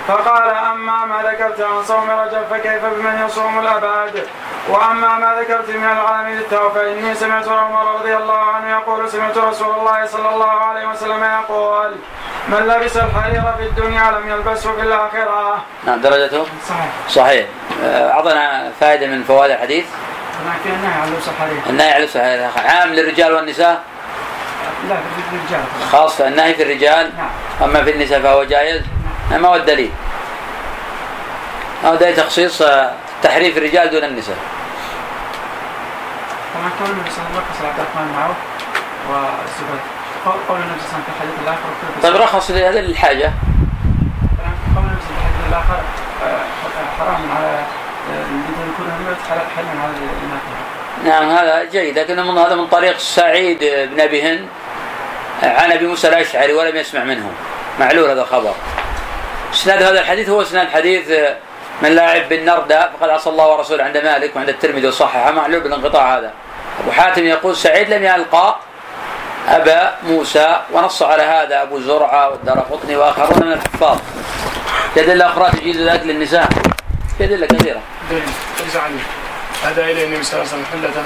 فقال أما ما ذكرت عن صوم رجب فكيف بمن يصوم الأبد؟ وأما ما ذكرت من العلم في الثوب فإني سمعت عمر رضي الله عنه يقول سمعت رسول الله صلى الله عليه وسلم يقول من لبس الحرير في الدنيا لم يلبسه في الآخرة. نعم درجته؟ صحيح. صحيح. آه، أعطنا فائدة من فوائد الحديث؟ النهي عن لبس الحرير. النهي على السحر عام للرجال والنساء؟ لا في الرجال. خاصة النهي في الرجال؟ نعم. أما في النساء فهو جائز؟ ما هو الدليل هو دليل تخصيص آه، تحريف الرجال دون النساء. طبعا قول النبي صلى الله عليه وسلم عبد الرحمن معه والزبير قول النبي صلى الله عليه وسلم في الحديث الآخر. وكيف طيب رخص هذا للحاجة. قول النبي صلى الله عليه وسلم في الحديث الآخر آه، حرام على آه، نعم هذا جيد لكن من هذا من طريق سعيد بن أبي هند عن أبي موسى الأشعري ولم يسمع منه. معلول هذا الخبر. إسناد هذا الحديث هو إسناد حديث من لاعب بالنردة فقد عصى الله ورسوله عند مالك وعند الترمذي وصححه. معلول بالانقطاع هذا. أبو حاتم يقول سعيد لم يلقى أبا موسى ونص على هذا أبو زرعة والدرقطني وآخرون من الحفاظ. في ادله أخرى تجيز ذلك للنساء في ادله كثيره دين اجزع عني هذا إلى النبي صلى الله عليه وسلم حلة.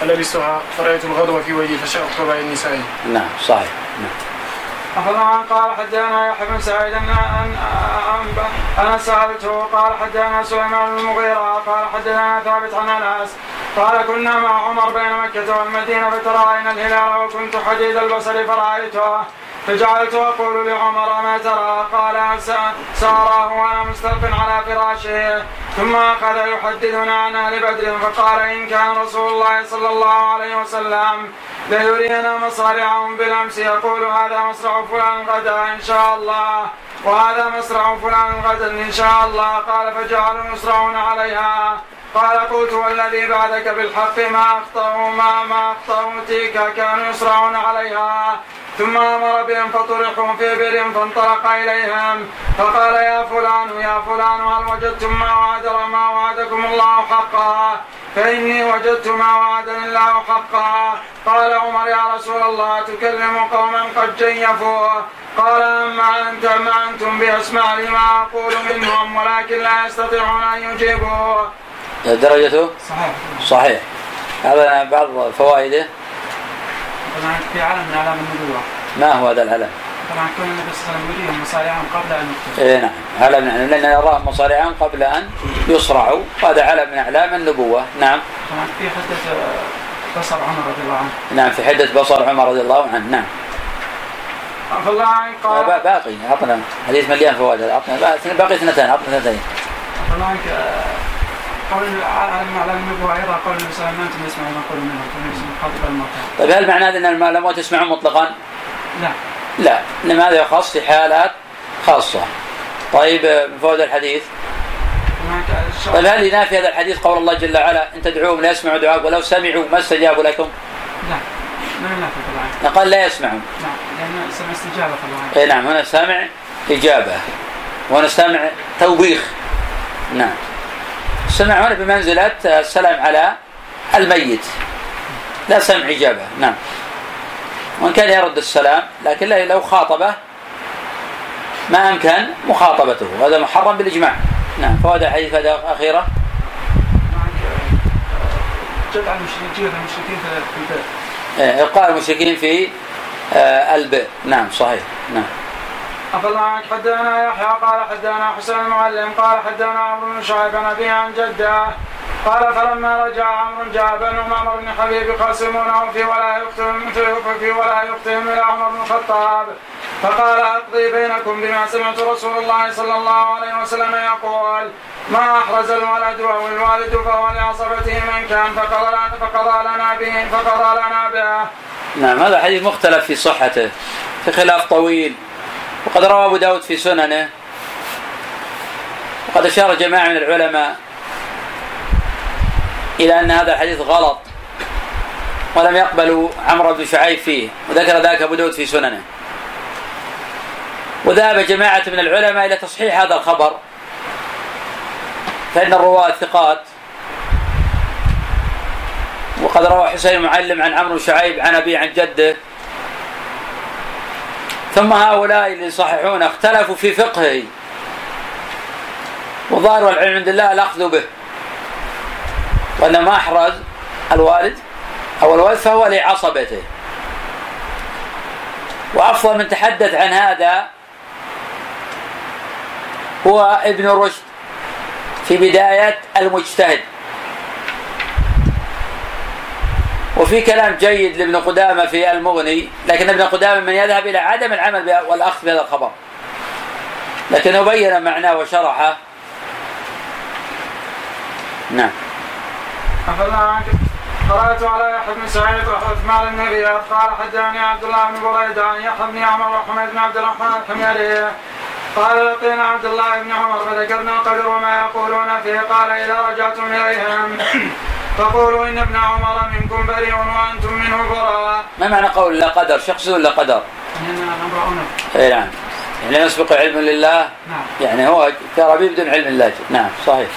فلبستها فرأيت الغضب في وجهي فشققت بين النساء. نعم صحيح. نعم. أخذ عن قال حدانا يحيى بن سعيد أن أن أن- أنا سألته قال حدانا سليمان بن المغيرة قال حدانا ثابت عن أنس قال كنا مع عمر بين مكة والمدينة فترأينا الهلال وكنت حديد البصر فرأيته. فجعلت أقول لعمر ما ترى قال س- سأراه وأنا مستلق على فراشه. ثم أخذ يحدثنا عن أهل بدر فقال إن كان رسول الله صلى الله عليه وسلم ليرينا مصارعهم بالأمس يقول هذا مصرع فلان غدا إن شاء الله وهذا مصرع فلان غدا إن شاء الله قال فجعلوا يسرعون عليها. قال قلت والذي بعدك بالحق ما أخطأوا ما ما أخطأوا تلك كانوا يسرعون عليها. ثم أمر بهم فطرحوا في بئر فانطلق إليهم. فقال يا فلان يا فلان هل وجدتم ما وعد ما وعدكم الله حقا؟ فإني وجدت ما وعدني الله حقا. قال عمر يا رسول الله تكلم قوما قد جيفوا قال أما انت ما أنتم بأسماء لما أقول منهم ولكن لا يستطيعون أن يجيبوا درجته؟ صحيح. صحيح. هذا بعض فوائده. طبعا في علم من اعلام النبوة. ما هو هذا العلم؟ طبعا كون النبي صلى الله عليه وسلم يريهم مصارعهم قبل أن يقتلوا اي نعم. علم. نحن لأن نراهم مصارعا قبل أن يصرعوا. وهذا علم من أعلام النبوة. نعم. طبعا في حدة آه، بصر عمر رضي الله عنه. نعم في حدة بصر عمر رضي الله عنه. نعم. فالله عن قال با- باقي. عطنا حديث مليان فوائد. عطنا با- باقي اثنتين عطنا اثنتين. طبعا آه، قول علم من اعلام النبوه أيضا قول النبي صلى الله عليه وسلم ما أنتم يسمعون ما أقول منهم خاطب الموتى طيب هل معنى هذا إن الم- الاموات يسمعون مطلقا؟ لا. لا. انما هذا يخص في حالات خاصة؟ طيب من فوائد الحديث طيب هل ينافي هذا الحديث قول الله جل وعلا إن تدعوهم لا يسمعوا دعاءكم ولو سمعوا ما استجابوا لكم؟ لا. من النافع طبعا قال لا يسمعون. نعم لأن سمع استجابة طبعا اي نعم. هنا سامع إجابة. ونستمع توبيخ. نعم. السمع هنا بمنزلة السلام على الميت. لا سمع إجابة نعم. وإن كان يرد السلام لكن لو خاطبه ما أمكن مخاطبته. وهذا محرم بالإجماع. نعم. فوائد الحديث هذا أخيرة جد عن المشركين المشركين في البيت. إيه، إلقاء المشركين في آه، البئر نعم صحيح. نعم. الله عنك حدثنا يحيى؟ قال حدثنا حسين المعلم قال حدثنا عمرو بن شعيب عن ابي عن جده. قال فلما رجع عمرو جاء بنو عمر بن حبيب يقاسمونه في ولا يختهم في ولا يختهم إلى عمر بن الخطاب. فقال أقضي بينكم بما سمعت رسول الله صلى الله عليه وسلم يقول ما أحرز الولد أو الوالد فهو لعصبته من كان فقضى فقضى لنا به فقضى لنا به. نعم هذا حديث مختلف في صحته في خلاف طويل. وقد روى أبو داود في سننه وقد أشار جماعة من العلماء إلى أن هذا الحديث غلط ولم يقبلوا عمرو بن شعيب فيه وذكر ذلك أبو داود في سننه. وذهب جماعة من العلماء إلى تصحيح هذا الخبر فإن الرواة ثقات. وقد روى حسين المعلم عن عمرو شعيب عن أبي عن جده ثم هؤلاء اللي يصححون اختلفوا في فقهه. وظاهر العلم عند الله الأخذ به. وأن ما أحرز الوالد أو الوالد فهو لعصبته. وأفضل من تحدث عن هذا هو ابن رشد في بداية المجتهد. وفي كلام جيد لابن قدامة في المغني لكن ابن قدامة من يذهب إلى عدم العمل والأخذ بهذا الخبر. لكنه بين معناه وشرحه. نعم. قرأت على يحيى بن سعيد وعثمان غياث قال حدثني عبد الله بن بريدة عن يحيى بن عمر وحميد بن عبد الرحمن الحميري. قال لقينا عبد الله بن عمر فذكرنا القدر وما يقولون فيه قال إذا رجعتم إليهم فقولوا إن ابن عمر منكم بريء وأنتم منه براء. ما معنى قول لا قدر؟ شخص ولا قدر؟ اي نعم. يعني يسبق علم لله نعم يعني هو كربي بدون علم الله نعم صحيح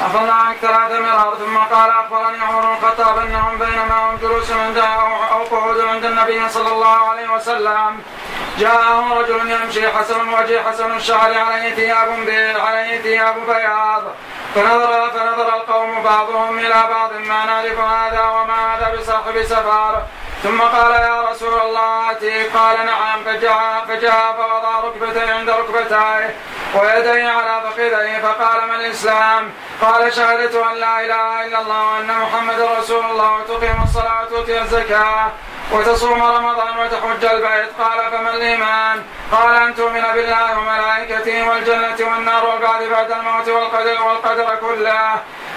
أفضل عنك ثلاث مرار ثم قال أخبرني عمر بن الخطاب أنهم بينما هم جلوس عند أو قعود عند النبي صلى الله عليه وسلم جاءه رجل يمشي حسن الوجه حسن الشعر عليه ثياب عليه ثياب بياض. فنظر فنظر القوم بعضهم إلى بعض ما نعرف هذا وما هذا بصاحب سفر. ثم قال يا رسول الله آتي. قال نعم فجاء فجاء فوضع ركبتيه عند ركبتيه ويديه على فخذيه فقال ما الإسلام؟ قال شهادة أن لا إله إلا الله وأن محمدا رسول الله وتقيم الصلاة وتؤتي الزكاة. وتصوم رمضان وتحج البيت قال فما الإيمان؟ قال ان تؤمن بالله وملائكته والجنة والنار والبعث بعد الموت والقدر والقدر كله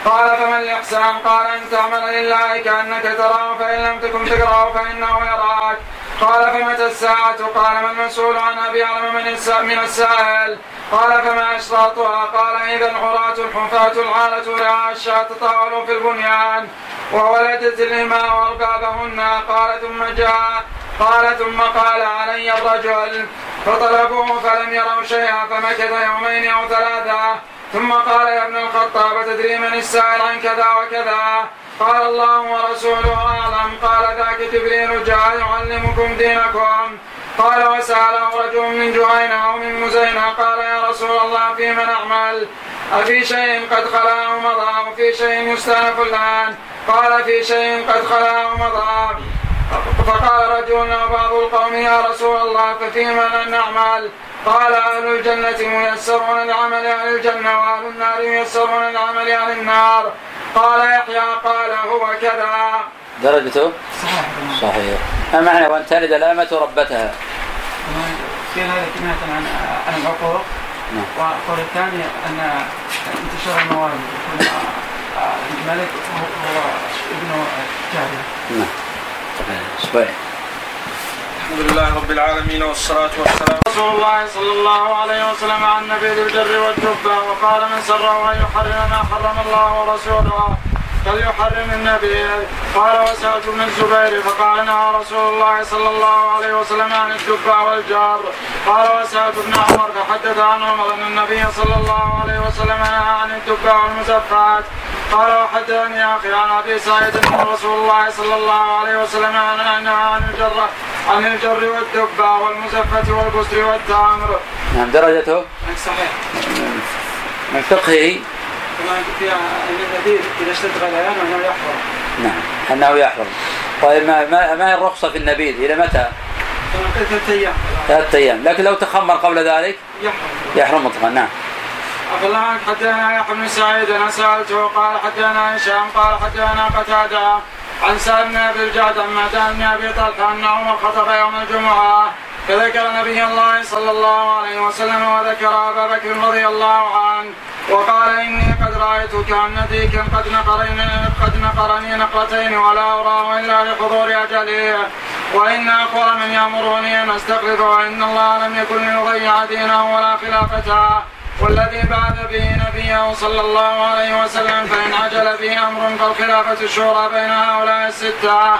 قال فما الإحسان؟ قال ان تعمل لله كأنك تراه فإن لم تكن تكرهه فإنه يراك قال فمتى الساعة؟ قال ما المسؤول عنها من من السائل قال فما أشراطها؟ قال إذا العراة الحفاة العالة رعاء الشاة تطاولوا في البنيان وولدت الإماء وأربابهن. قال ثم جاء قال ثم قال علي الرجل فطلبوه فلم يروا شيئا فمكث يومين أو ثلاثة. ثم قال يا ابن الخطاب تدري من السائل عن كذا وكذا؟ قال الله ورسوله أعلم. قال ذاك جبريل جاء يعلمكم دينكم. قال وساله رجل من جهينة أو من مزينة قال يا رسول الله فيما نعمل أفي شيء قد خلا أو مضى أو في شيء يستأنف الآن؟ قال في شيء قد خلا أو مضى. فقال رجل بعض القوم يا رسول الله ففيما نعمل قال أهل الجنة ميسرون لعمل أهل الجنة وأهل النار ميسرون لعمل أهل النار. قال يحيى قال هو كذا. درجته؟ صحيح. صحيح. ما معنى وأن تلد الأمة ربتها. في هذا كناية عن عن العقوق. نعم. والقول الثاني أن انتشار الموارد يكون الملك هو ابن جارية نعم. صحيح. الحمد لله رب العالمين والصلاة والسلام. رسول الله صلى الله عليه وسلم عن نبيذ الجر والدبة وقال من سره أن يحرم ما حرم الله ورسوله فليحرم النبي قال وسألت ابن الزبير فقال نهى رسول الله صلى الله عليه وسلم عن الدباء والجار قال وسألت ابن عمر فحدث عن عمر أن النبي صلى الله عليه وسلم نهى عن الدباء والمزفات قال وحدثني أخي عن أبي سعيد أن رسول الله صلى الله عليه وسلم نهى عن الجر عن الجر والدباء والمزفة والبسر والتمر. نعم درجته صحيح. من فقهه كما فيها إذا اشتد غليان انه يحرم. نعم أنه يحرم. طيب ما ما, الرخصة في النبيذ إلى متى؟ ثلاثة أيام. ثلاثة أيام، لكن لو تخمر قبل ذلك يحرم. يحرم مطلقا، نعم. الله عنك حدثنا يحيى بن سعيد أنا سألته قال حدثنا هشام قال حدثنا قتادة عن سالم بن ابي الجعد عن معدان بن أبي طلحة أن عمر خطب يوم الجمعة فذكر نبي الله صلى الله عليه وسلم وذكر أبا بكر رضي الله عنه وقال إني قد رايت كان ديكا قد نقرني قد نقرني نقرتين ولا اراه إلا لحضور اجله وإن أقوى من يأمرني أن استخلف وإن الله لم يكن ليضيع دينه ولا خلافته. والذي بعث به نبيه صلى الله عليه وسلم فإن عجل به أمر فالخلافة الشورى بين هؤلاء الستة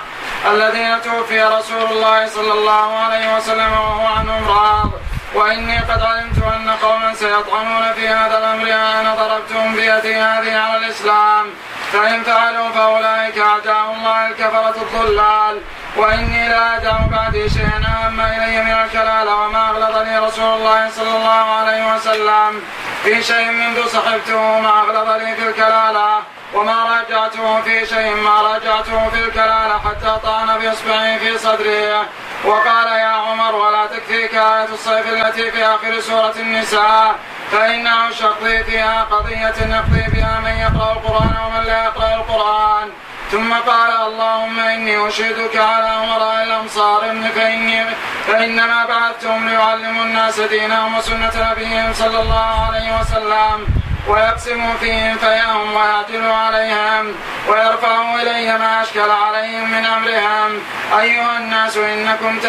الذين توفي رسول الله صلى الله عليه وسلم وهو عنهم راض. وإني قد علمت أن قوما سيطعنون في هذا الأمر أنا ضربتهم بيدي هذه على الإسلام. فإن فعلوا فأولئك أعداء الله الكفرة الضلال. وإني لا أدع بعدي شيئا أهم إلي من الكلال وما أغلظني رسول الله صلى الله عليه وسلم. في شيء منذ صحبته ما أغلظ لي في الكلالة. وما راجعته في شيء ما راجعته في الكلالة حتى طعن بإصبعه في صدره وقال يا عمر ولا تكفيك آية الصيف التي في آخر سورة النساء. فإنه شقضي فيها قضية يقضي بها من يقرأ القرآن ومن لا يقرأ القرآن. ثم قال اللهم إني أشهدك على أمراء الأمصار فاني فإنما بعثتهم ليعلموا الناس دينهم وسنة نبيهم صلى الله عليه وسلم. ويقسم فيهم فيهم ويعدل عليهم ويرفع إلي ما أشكل عليهم من أمرهم. أيها الناس إنكم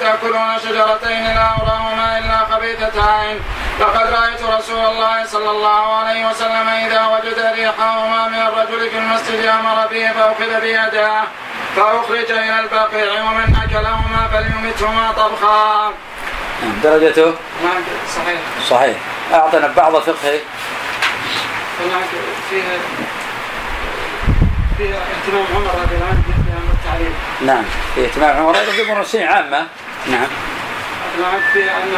تأكلون شجرتين لا أراهما إلا خبيثتين. لقد رأيت رسول الله صلى الله عليه وسلم إذا وجد ريحهما من الرجل في المسجد أمر به فأخذ بيده. فأخرج إلى البقيع ومن أكلهما فليمتهما طبخا. درجته؟ نعم صحيح. صحيح. أعطنا بعض فقهه هناك فيه فيه اهتمام عمر رضي الله عنه التعليم. نعم في اهتمام عمر أيضا بامور عامة نعم. نعم في أن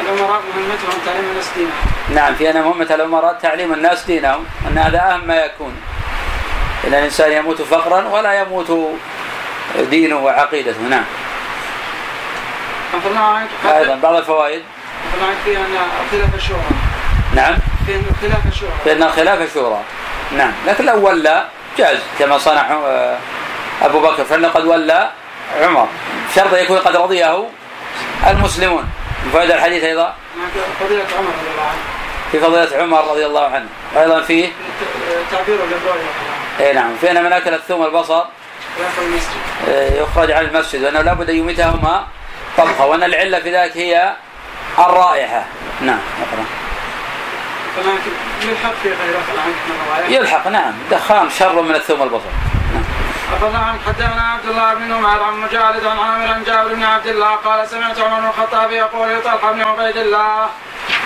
الأمراء مهمتهم تعليم الناس دينهم. نعم في أن مهمة الأمراء تعليم الناس دينهم أن هذا أهم ما يكون. أن الإنسان يموت فقرا ولا يموت دينه وعقيدته نعم. أيضا بعض الفوائد. في أن خلاف الشورى. نعم. في انه خلاف الشورى؟ في انه خلاف الشورى؟ نعم لكن لو ولى جاز كما صنع آه، أبو بكر فإنه قد ولى عمر. شرط يكون قد رضيه المسلمون. من فائدة الحديث أيضا؟ فضيلة عمر رضي الله عنه. في فضيلة عمر رضي الله عنه. وأيضا فيه تعبير اي نعم. في ان من أكل الثوم البصر آه، يخرج عن المسجد وأنه لابد أن يميتهما طبخه وأن العلة في ذلك هي الرائحة. نعم اقرا ولكن يلحق في غيره يلحق. نعم. دخان شر من الثوم البصر نعم. أخذ عن حدثنا عبد الله بن نمير عن مجالد عن عامر عن جابر بن عبد الله قال سمعت عمر بن الخطاب يقول لطلحة بن عبيد الله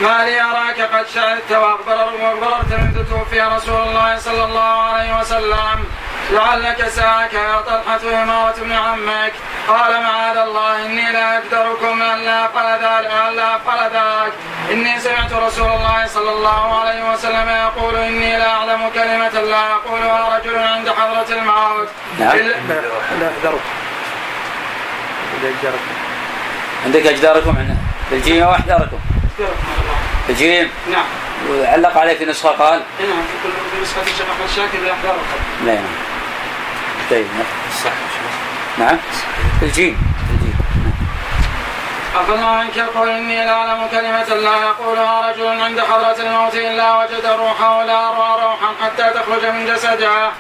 ما لي أراك قد شهدت وأخبرت منذ توفي رسول الله صلى الله عليه وسلم. لعلك ساك يا طلحة إمارة ابن عمك. قال معاذ الله إني لا أقدركم أن لا أفعل ذلك أن لا أفعل ذلك إني سمعت رسول الله صلى الله عليه وسلم يقول إني لا أعلم كلمة لا يقولها رجل عند حضرة الموت. لا أقدركم عندك أجداركم بالجيم أو أحداركم الجيم؟ نعم. وعلق عليه في نسخة قال نعم في نسخة الشيخ أحمد شاكر بأحداركم نعم. طيب صح. نعم. الجيم. الجيم. عفى عنك يقول إني لا أعلم كلمة لا يقولها رجل عند حضرة الموت إلا وجد روحه لا اروى روحا حتى تخرج من جسده.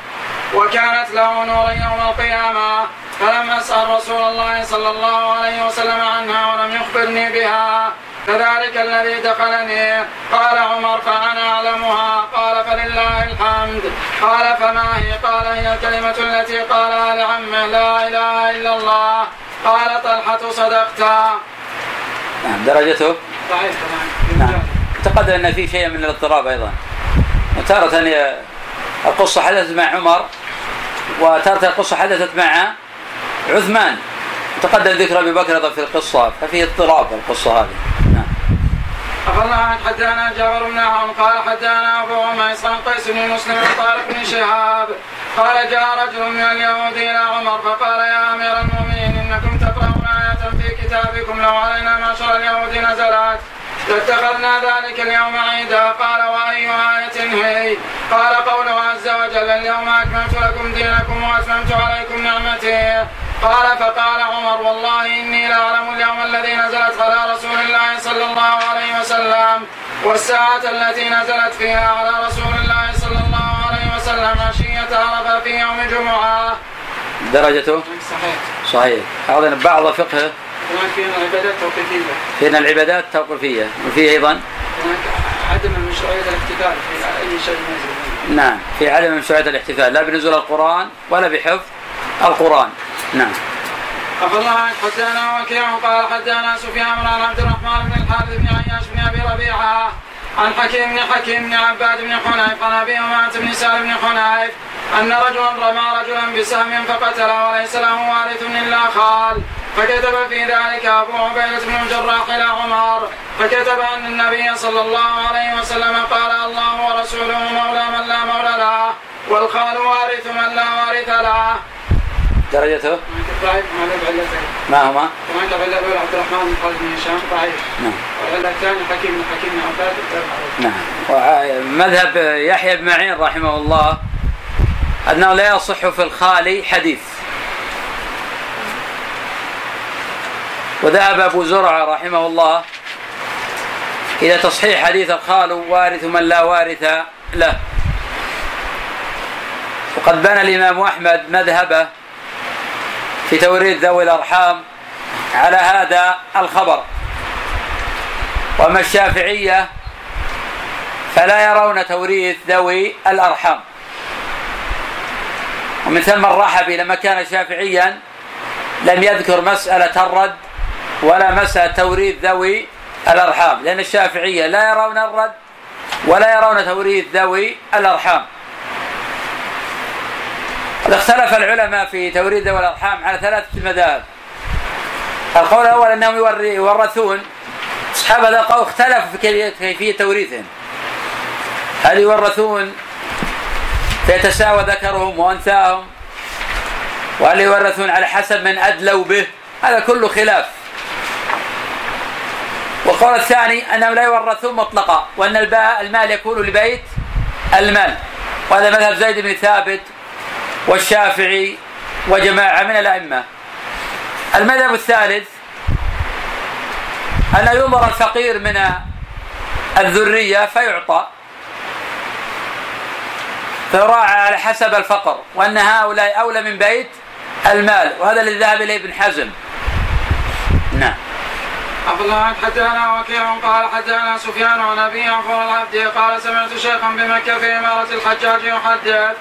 وكانت له نورا يوم القيامة. فلم أسأل رسول الله صلى الله عليه وسلم عنها ولم يخبرني بها. فذلك الذي دخلني. قال عمر فأنا أعلمها. قال فلله الحمد. قال فما هي؟ قال هي الكلمة التي قالها لعمه. لا إله إلا الله. قال طلحة صدقت. نعم درجته؟ ضعيف نعم. تقدم أن في شيء من الاضطراب أيضا. وتارة القصة حدثت مع عمر وتارة القصة حدثت مع عثمان. تقدم ذكر أبي بكر أيضا في القصة ففي اضطراب القصة هذه. أخبرنا عن حدانا جابر بن عون قال حدانا أبو عميس عن قيس بن مسلم عن طارق بن شهاب. قال جاء رجل من اليهود إلى عمر فقال يا أمير المؤمنين إنكم تقرؤون آية في كتابكم لو علينا معشر اليهود نزلت. لاتخذنا ذلك اليوم عيدا. قال وأي آية هي؟ قال قوله عز وجل اليوم أكملت لكم دينكم وأتممت عليكم نعمتي. قال فقال عمر والله إني لأعلم اليوم الذي نزلت على رسول الله صلى الله عليه وسلم والساعة التي نزلت فيها على رسول الله صلى الله عليه وسلم عشية عرفة في يوم جمعة. درجته؟ صحيح. صحيح. هذا بعض فقهه هناك في عبادات توقيفية. فينا العبادات التوقيفية وفيه أيضا؟ هناك عدم مشروعيه الاحتفال في أي شيء نازل. نعم. في عدم مشروعية الاحتفال. لا بنزول القرآن ولا بحفظ القرآن. نعم. أخبرنا عن حدانا وكيع قال حدانا سفيان عن عبد الرحمن بن الحارث بن عياش بن أبي ربيعة عن حكيم بن حكيم بن عباد بن حنيف عن أبي أمامة بن سالم بن حنيف أن رجلا رمى رجلا بسهم فقتله وليس له وارث إلا خال. فكتب في ذلك أبو عبيدة بن الجراح إلى عمر. فكتب أن النبي صلى الله عليه وسلم قال الله ورسوله مولى من لا مولى له والخال وارث من لا وارث له. درجته؟ ضعيف هذا بعلتين ما هما هناك العله الاولى عبد الرحمن بن خالد بن هشام ضعيف نعم. والعله الثانية حكيم بن حكيم بن عباد نعم ومذهب يحيى بن معين رحمه الله أنه لا يصح في الخالي حديث. وذهب أبو زرعة رحمه الله إلى تصحيح حديث الخال وارث من لا وارث له. وقد بنى الإمام أحمد مذهبه في توريث ذوي الأرحام على هذا الخبر. وأما الشافعية فلا يرون توريث ذوي الأرحام. ومن ثم الرحبي لما كان شافعيا لم يذكر مسألة الرد ولا مسألة توريث ذوي الأرحام لأن الشافعية لا يرون الرد ولا يرون توريث ذوي الأرحام. قد اختلف العلماء في توريث ذوي الأرحام على ثلاثة مذاهب. القول الأول أنهم يورثون. أصحاب هذا القول اختلفوا في كيفية- توريثهم. هل يورثون؟ فيتساوى ذكرهم وأنثاهم. وهل يورثون على حسب من أدلوا به؟ هذا كله خلاف. والقول الثاني أنهم لا يورثون مطلقا الباء المال يكون لبيت المال. وهذا مذهب زيد بن ثابت والشافعي وجماعة من الأئمة. المذهب الثالث أن ينظر الفقير من الذرية فيعطى. فيراعى على حسب الفقر وأن هؤلاء أولى من بيت المال وهذا الذي ذهب إليه ابن حزم. نعم. أفضل حدثنا وكيع قال حدثنا سفيان عن أبي عفور العبدي قال سمعت شيخا بمكة في إمارة الحجاج يحدث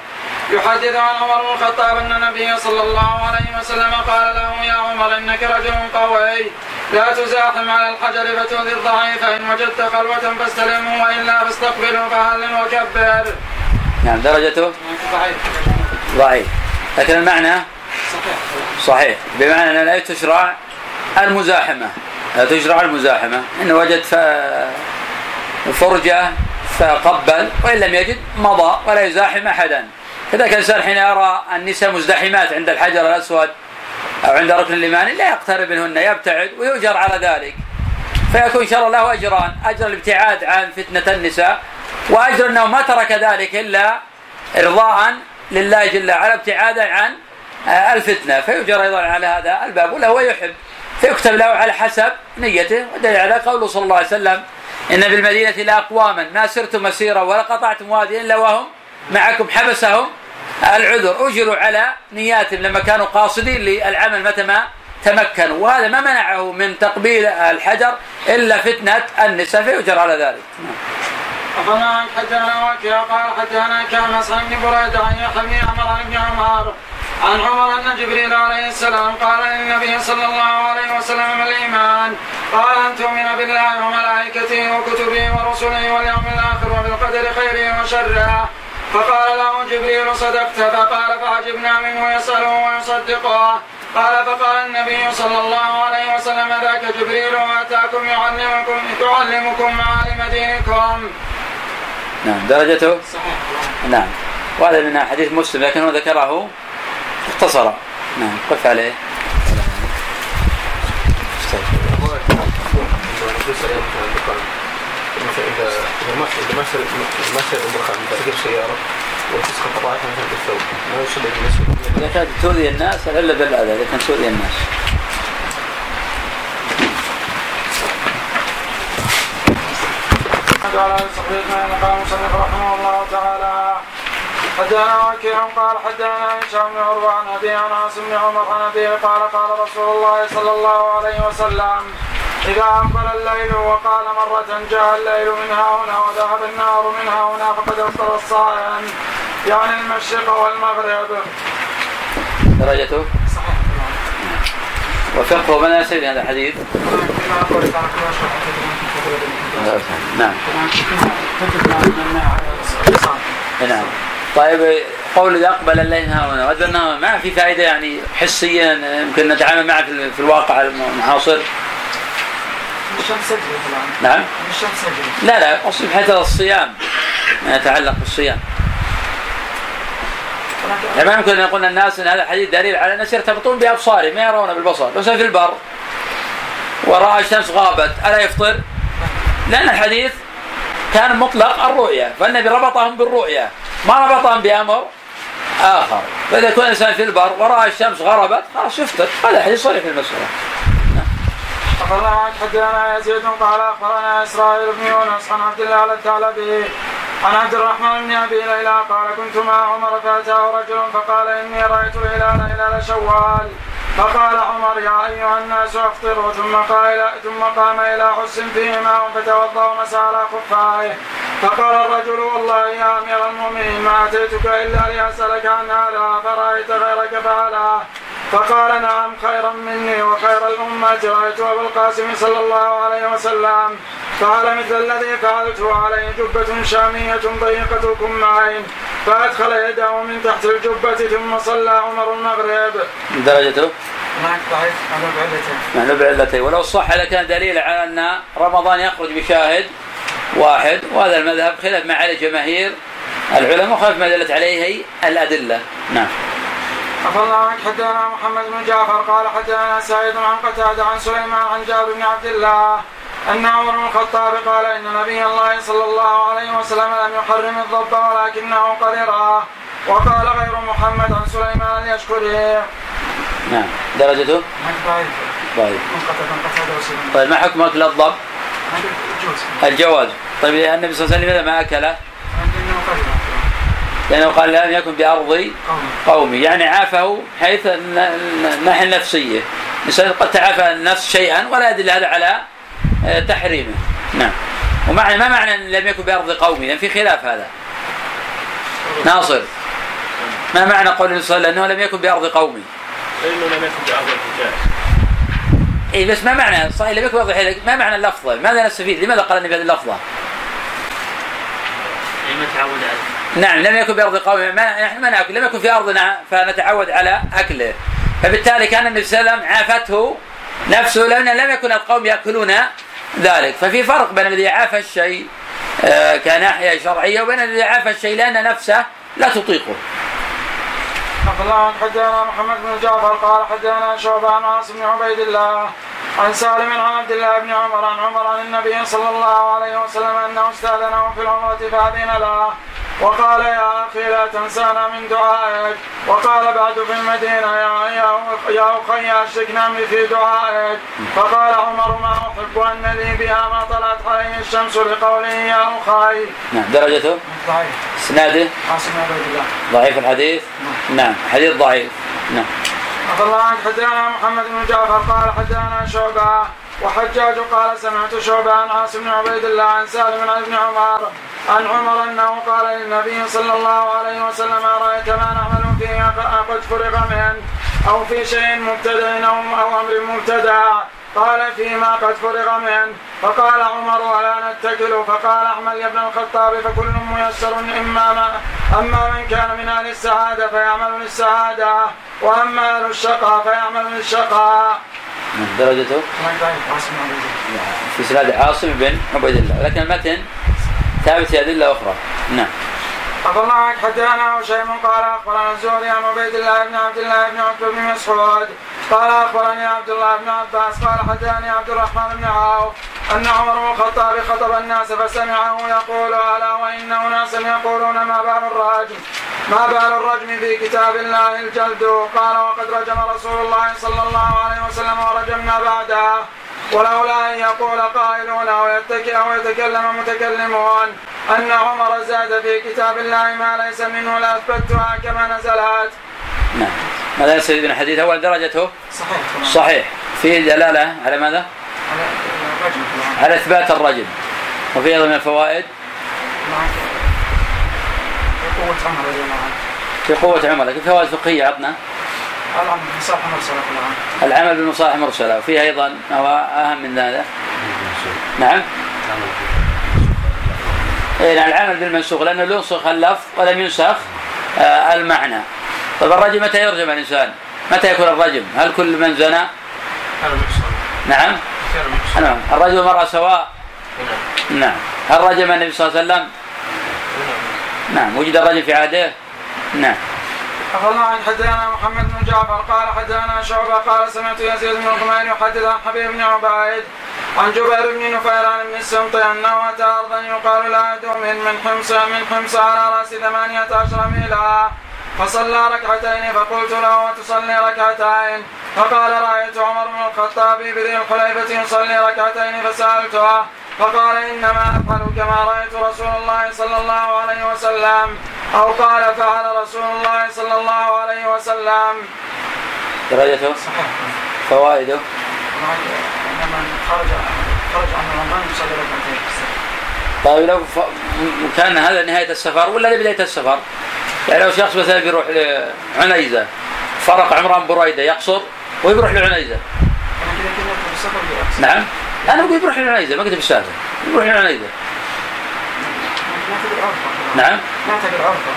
يحدث عن عمر بن الخطاب أن النبي صلى الله عليه وسلم قال له يا عمر إنك رجل قوي. لا تزاحم على الحجر فتؤذي الضعيف. إن وجدت خلوة فاستلمه وإلا فاستقبله فهل وكبر. نعم درجته؟ ضعيف ضعيف. لكن المعنى صحيح. صحيح. بمعنى لا تشرع المزاحمة. لا تشرع المزاحمة. إن وجد فرجة فقبل وإن لم يجد مضى ولا يزاحم أحدا. كذلك الإنسان حين يرى النساء مزدحمات عند الحجر الأسود أو عند ركن اليماني لا يقترب منهن يبتعد ويؤجر على ذلك. فيكون الله له أجران. أجر الابتعاد عن فتنة النساء وأجر أنه ما ترك ذلك إلا إرضاء لله جل وعلا ابتعادا عن آه، الفتنة. فيؤجر أيضا على هذا الباب ولا هو يحب فيكتب له على حسب نيته ودليل على قوله صلى الله عليه وسلم إن بالمدينة لأقواما ما سرتم مسيرا ولا قطعتم واديا إلا وهم معكم حبسهم العذر. أجروا على نياتهم لما كانوا قاصدين للعمل متى ما تمكنوا وهذا ما منعه من تقبيل الحجر إلا فتنة النساء فيؤجر على ذلك. أخبرنا حدثنا وكيع قال حدثنا كان مسعد بن بريدة عن يحيى عمر بن عمر عن عمر أن جبريل عليه السلام قال للنبي صلى الله عليه وسلم ما الإيمان؟ قال ان تؤمن بالله وملائكته وكتبه ورسله واليوم الآخر وبالقدر خيره وشره فقال له جبريل صدقت فقال فعجبنا منه يسأله ويصدقه قال فقال النبي صلى الله عليه وسلم ذاك جبريل وأتاكم يعلمكم يعلمكم معالم دينكم. نعم درجته؟ صحيح نعم وهذا من حديث مسلم لكنه ذكره اختصر. نعم. قف عليه. إذا اذا ما اذا ما ما شرب الدخان تركب سياره وتسقط قطعات مثلا بالثوب ما بالنسبة اذا كانت تؤذي الناس إلا بالاذى إذا كانت تؤذي الناس. قال صحيح قال مصنف رحمه الله تعالى. حدثنا وكيع قال حدثنا هشام بن عروه عن ابي انس بن عمر عن ابي قال قال رسول الله صلى الله عليه وسلم إذا أقبل الليل وقال مرة جاء الليل من ها هنا وذهب النهار من ها هنا فقد أفطر الصائم يعني المشرق والمغرب. درجته؟ صحيح. وفقه من يسير هذا الحديث؟ نعم. نعم. طيب قول إذا أقبل الليل ها هنا وهذا ما في فائدة يعني حسيا يمكن نتعامل معه في الواقع المعاصر الشمس نعم؟ الشمس لا لا اقصد حتى الصيام. ما يتعلق بالصيام. يعني ما يمكن أن يقول الناس إن هذا الحديث دليل على الناس يرتبطون بأبصارهم ما يرون بالبصر. لو في البر. وراى الشمس غابت. ألا يفطر؟ لأن الحديث كان مطلق الرؤيا فالنبي ربطهم بالرؤيا ما ربطهم بأمر آخر. فإذا كان الإنسان في البر ورأى الشمس غربت خلاص يفطر هذا حديث صريح في المسألة. أخبرنا حدثنا يزيد قال أخبرنا إسرائيل بن يونس عن عبد الله الثعلبي عن عبد الرحمن بن أبي ليلى قال كنت مع عمر فأتاه رجل فقال إني رأيت الهلال هلال شوال. فقال عمر يا أيها الناس أفطروا. ثم قال ثم قام إلى حس فيه ماء فتوضأ ومسى على خفائه. فقال الرجل والله يا أمير المؤمنين ما أتيتك إلا لأسألك عن هذا فرايت غيرك فعلا؟ فقال نعم خيرا مني وخير الأمة. رأيت أبا القاسم صلى الله عليه وسلم فعل مثل الذي فعلته عليه جبة شامية ضيقة الكمعين فأدخل يده من تحت الجبة ثم صلى عمر المغرب. درجته؟ بعلتين معلوم بعلتين ولو صح لكان دليل على أن رمضان يخرج بشاهد واحد وهذا المذهب خلاف ما عليه جماهير العلماء وخلاف ما دلت عليه الأدلة. نعم. عفى الله عنك حدثنا محمد بن جعفر قال حدثنا سعيد عن قتادة عن سليمان عن جابر بن عبد الله أن عمر بن الخطاب قال إن نبي الله صلى الله عليه وسلم لم يحرم الضب ولكنه قدرا وقال غير محمد عن سليمان اليشكري. نعم درجته؟ ضعيف. ضعيف. طيب ما حكم أكل الضب؟ الجواز. طيب النبي صلى الله عليه وسلم ما أكله؟ لأنه قال لم يكن بأرض قومي. يعني عافه حيث الناحية النفسية. الإنسان قد تعافى النفس شيئا ولا يدل هذا على آه، تحريمه. نعم. ومعنى ما معنى أن لم يكن بأرض قومي؟ لأن في خلاف هذا. ناصر. ما معنى قول النبي صلى الله عليه وسلم أنه لم يكن بأرض قومي؟ لأنه لم يكن بأرض الحجاز. اي بس ما معنى؟ صحيح لم يكن بأرض الحجاز ما معنى اللفظة؟ ماذا نستفيد؟ لماذا قال النبي هذه اللفظة؟ لما تعود عليه. نعم لم يكن بأرض قومه. ما نحن ما نأكل لم يكن في أرضنا فنتعود على أكله. فبالتالي كان النبي صلى الله عليه وسلم عافته نفسه لأن لم يكن القوم يأكلون ذلك. ففي فرق بين الذي عاف الشيء آه، كناحية شرعية وبين الذي عاف الشيء لأن نفسه لا تطيقه. الله حدثنا محمد بن جعفر قال حدثنا شعبة عن عاصم بن عبيد الله عن سالم عن عبد الله بن عمر عن عمر عن النبي صلى الله عليه وسلم أنه استاذنه في العمرة فأذن له. وقال يا أخي لا تنسانا من دعائك. وقال بعد في المدينة يا يا أخي أشركنا في دعائك. فقال عمر ما أحب أن لي بها ما طلعت عليه الشمس لقوله يا أخي. نعم درجته؟ ضعيف. إسناده؟ ضعيف الحديث؟ نعم, نعم. حديث ضعيف. نعم. الله عنك حدثنا محمد بن جعفر قال حدثنا شعبة. وحجاج قال سمعت شعبة عن عاصم بن عبيد الله عن سالم عن ابن عمر عن عمر أنه قال للنبي صلى الله عليه وسلم أرأيت ما نعمل فيه قد فرغ منه أو في شيء مبتدع أو أمر مبتدع؟ قال فيما قد فرغ منه فقال عمر ولا نتكل؟ فقال اعمل يا ابن الخطاب فكل ميسر إما ما أما من كان من أهل السعادة فيعمل للسعادة وأما أهل الشقاء فيعمل للشقاء. درجته؟ في سناد عاصم بن عبيد الله. لكن المتن ثابت في أدلة أخرى. نعم. عفى الله عنك حدثنا هشيم قال أخبرنا الزهري عن عبيد الله بن عبد الله بن عتبه بن مسعود. قال أخبرني عبد الله بن عباس قال حدثني عبد الرحمن بن عوف أن عمر بن الخطاب خطب الناس فسمعه يقول ألا وإن اناسا يقولون ما بال الرجم؟ ما بال الرجم في كتاب الله الجلد؟ قال وقد رجم رسول الله صلى الله عليه وسلم ورجمنا بعده. ولولا أن يقول قائلون أو يتكئ أو يتكلم متكلمون أن عمر زاد في كتاب الله ما ليس منه لاثبتها كما نزلت. نعم. ماذا يستفيد من الحديث؟ أول درجته؟ صحيح. صحيح. فيه دلالة على ماذا؟ على إثبات الرجم وفي أيضا من الفوائد؟ في قوة عمر رضي الله عنه. في قوة عمر لكن فوائد فقهية عطنا. العمل بمصالح مرسلة كلها. العمل بالمصالح مرسلة أيضا هو أهم من هذا نعم. إيه نعم العمل بالمنسوخ لأنه ينسخ اللفظ ولم ينسخ آه المعنى. طيب الرجم متى يرجم الإنسان؟ متى يكون الرجم؟ هل كل من زنى؟ نعم. نعم. الرجل والمرأة سواء؟ نعم. هل رجم النبي صلى الله عليه وسلم؟ نعم. وجد الرجل في عهده؟ نعم. الله عن حدثنا محمد بن جعفر قال حدثنا شعبة قال سمعت يزيد بن غمير يحدث عن حبيب بن عبيد عن جبير بن نفيران بن السمط أنه أتى أرضا يقال لها دومن من حمص من حمص على رأس ثمانية عشر ميلا. فصلى ركعتين فقلت له وتصلي ركعتين؟ فقال رأيت عمر بن الخطاب بذي الحليفة يصلي ركعتين فسألته فقال إنما أفعل كما رأيت رسول الله صلى الله عليه وسلم أو قال فعل رسول الله صلى الله عليه وسلم. درجته صحيح. فوائده لما خرج خرج عن رمضان يصلي ركعتين طيب لو ف... كان هذا نهاية السفر ولا بداية السفر؟ يعني لو شخص مثلا بيروح لعنيزة فرق عمران بريدة يقصر ويروح لعنيزة أنا كذا كذا في السفر بيأكس. نعم أنا بقول بيروح لعنيزة ما قلت لعنيزة نعتبر عرفة. نعم. نعتبر عرفة.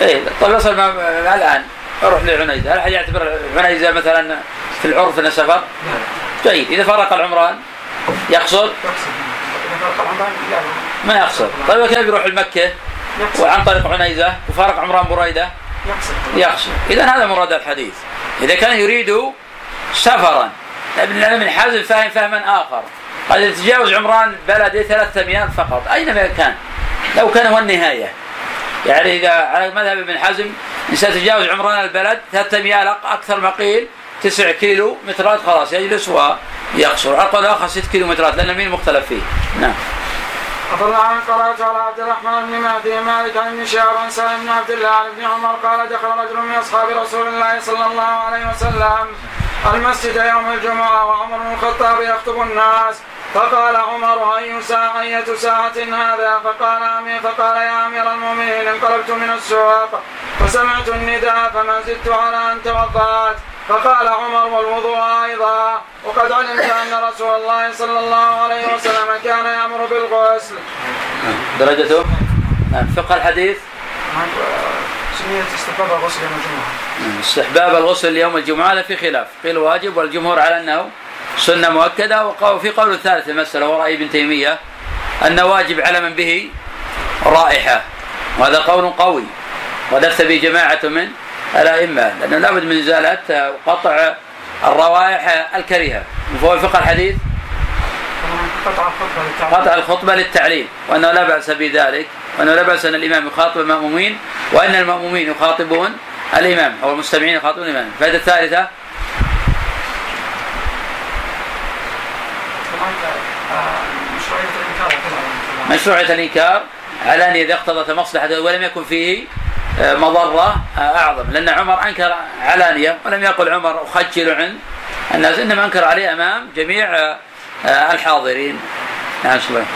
إيه طيب يصل ما ما الآن أروح لعنيزة هل أحد يعتبر عنيزة مثلا في العرف أنه سفر؟ جيد. إذا فرق العمران يقصر يقصد. إذا فرق العمران لا. ما يقصر طيب كيف يروح لمكة؟ يقصد. وعن طريق عنيزة؟ وفارق عمران بريدة؟ يقصد. يقصد. إذا هذا مراد الحديث. إذا كان يريد سفرا ابن ابن حزم فاهم فهما آخر. قد يتجاوز عمران بلده ثلاثة أميال فقط. أينما كان؟ لو كان هو النهاية. يعني إذا على مذهب ابن حزم إنسان تجاوز عمران البلد ثلاثة أميال أكثر ما قيل تسع كيلو مترات خلاص يجلس ويقصر. عقل آخر ست كيلو مترات لأن مين مختلف فيه؟ نعم. الله عنه قرات على عبد الرحمن بن مهدي مالك عن ابن شهاب عن سالم بن عبد الله عن ابن عمر قال دخل رجل من أصحاب رسول الله صلى الله عليه وسلم المسجد يوم الجمعة وعمر بن الخطاب يخطب الناس. فقال عمر أي ساعة أية ساعة هذا؟ فقال أمير فقال يا أمير المؤمنين انقلبت من السوق فسمعت النداء فما زدت على أن توضأت. فقال عمر والوضوء أيضا. وقد علمت أن رسول الله صلى الله عليه وسلم كان يأمر بالغسل. درجته نعم. فقه الحديث. سنية استحباب الغسل يوم الجمعة استحباب الغسل يوم الجمعة هذا في خلاف. قيل واجب والجمهور على أنه سنة مؤكدة. وفي قول ثالث في المسألة ورأي ابن تيمية أنه واجب على من به رائحة. وهذا قول قوي. ودفت به جماعة من الأئمة. لأنه لابد من إزالة وقطع الروائح الكريهة. وهو فقه الحديث؟ قطع الخطبة للتعليم وأنه لا بأس بذلك وأنه لا بأس أن الإمام يخاطب المأمومين وأن المأمومين يخاطبون الإمام أو المستمعين يخاطبون الإمام. الفائدة الثالثة. آه، مشروعية الإنكار على أن إذا اقتضت مصلحة ولم يكن فيه مضرة أعظم. لأن عمر أنكر علانية ولم يقل عمر أخجل عند الناس إنما أنكر عليه أمام جميع آه، الحاضرين. نعم سليمان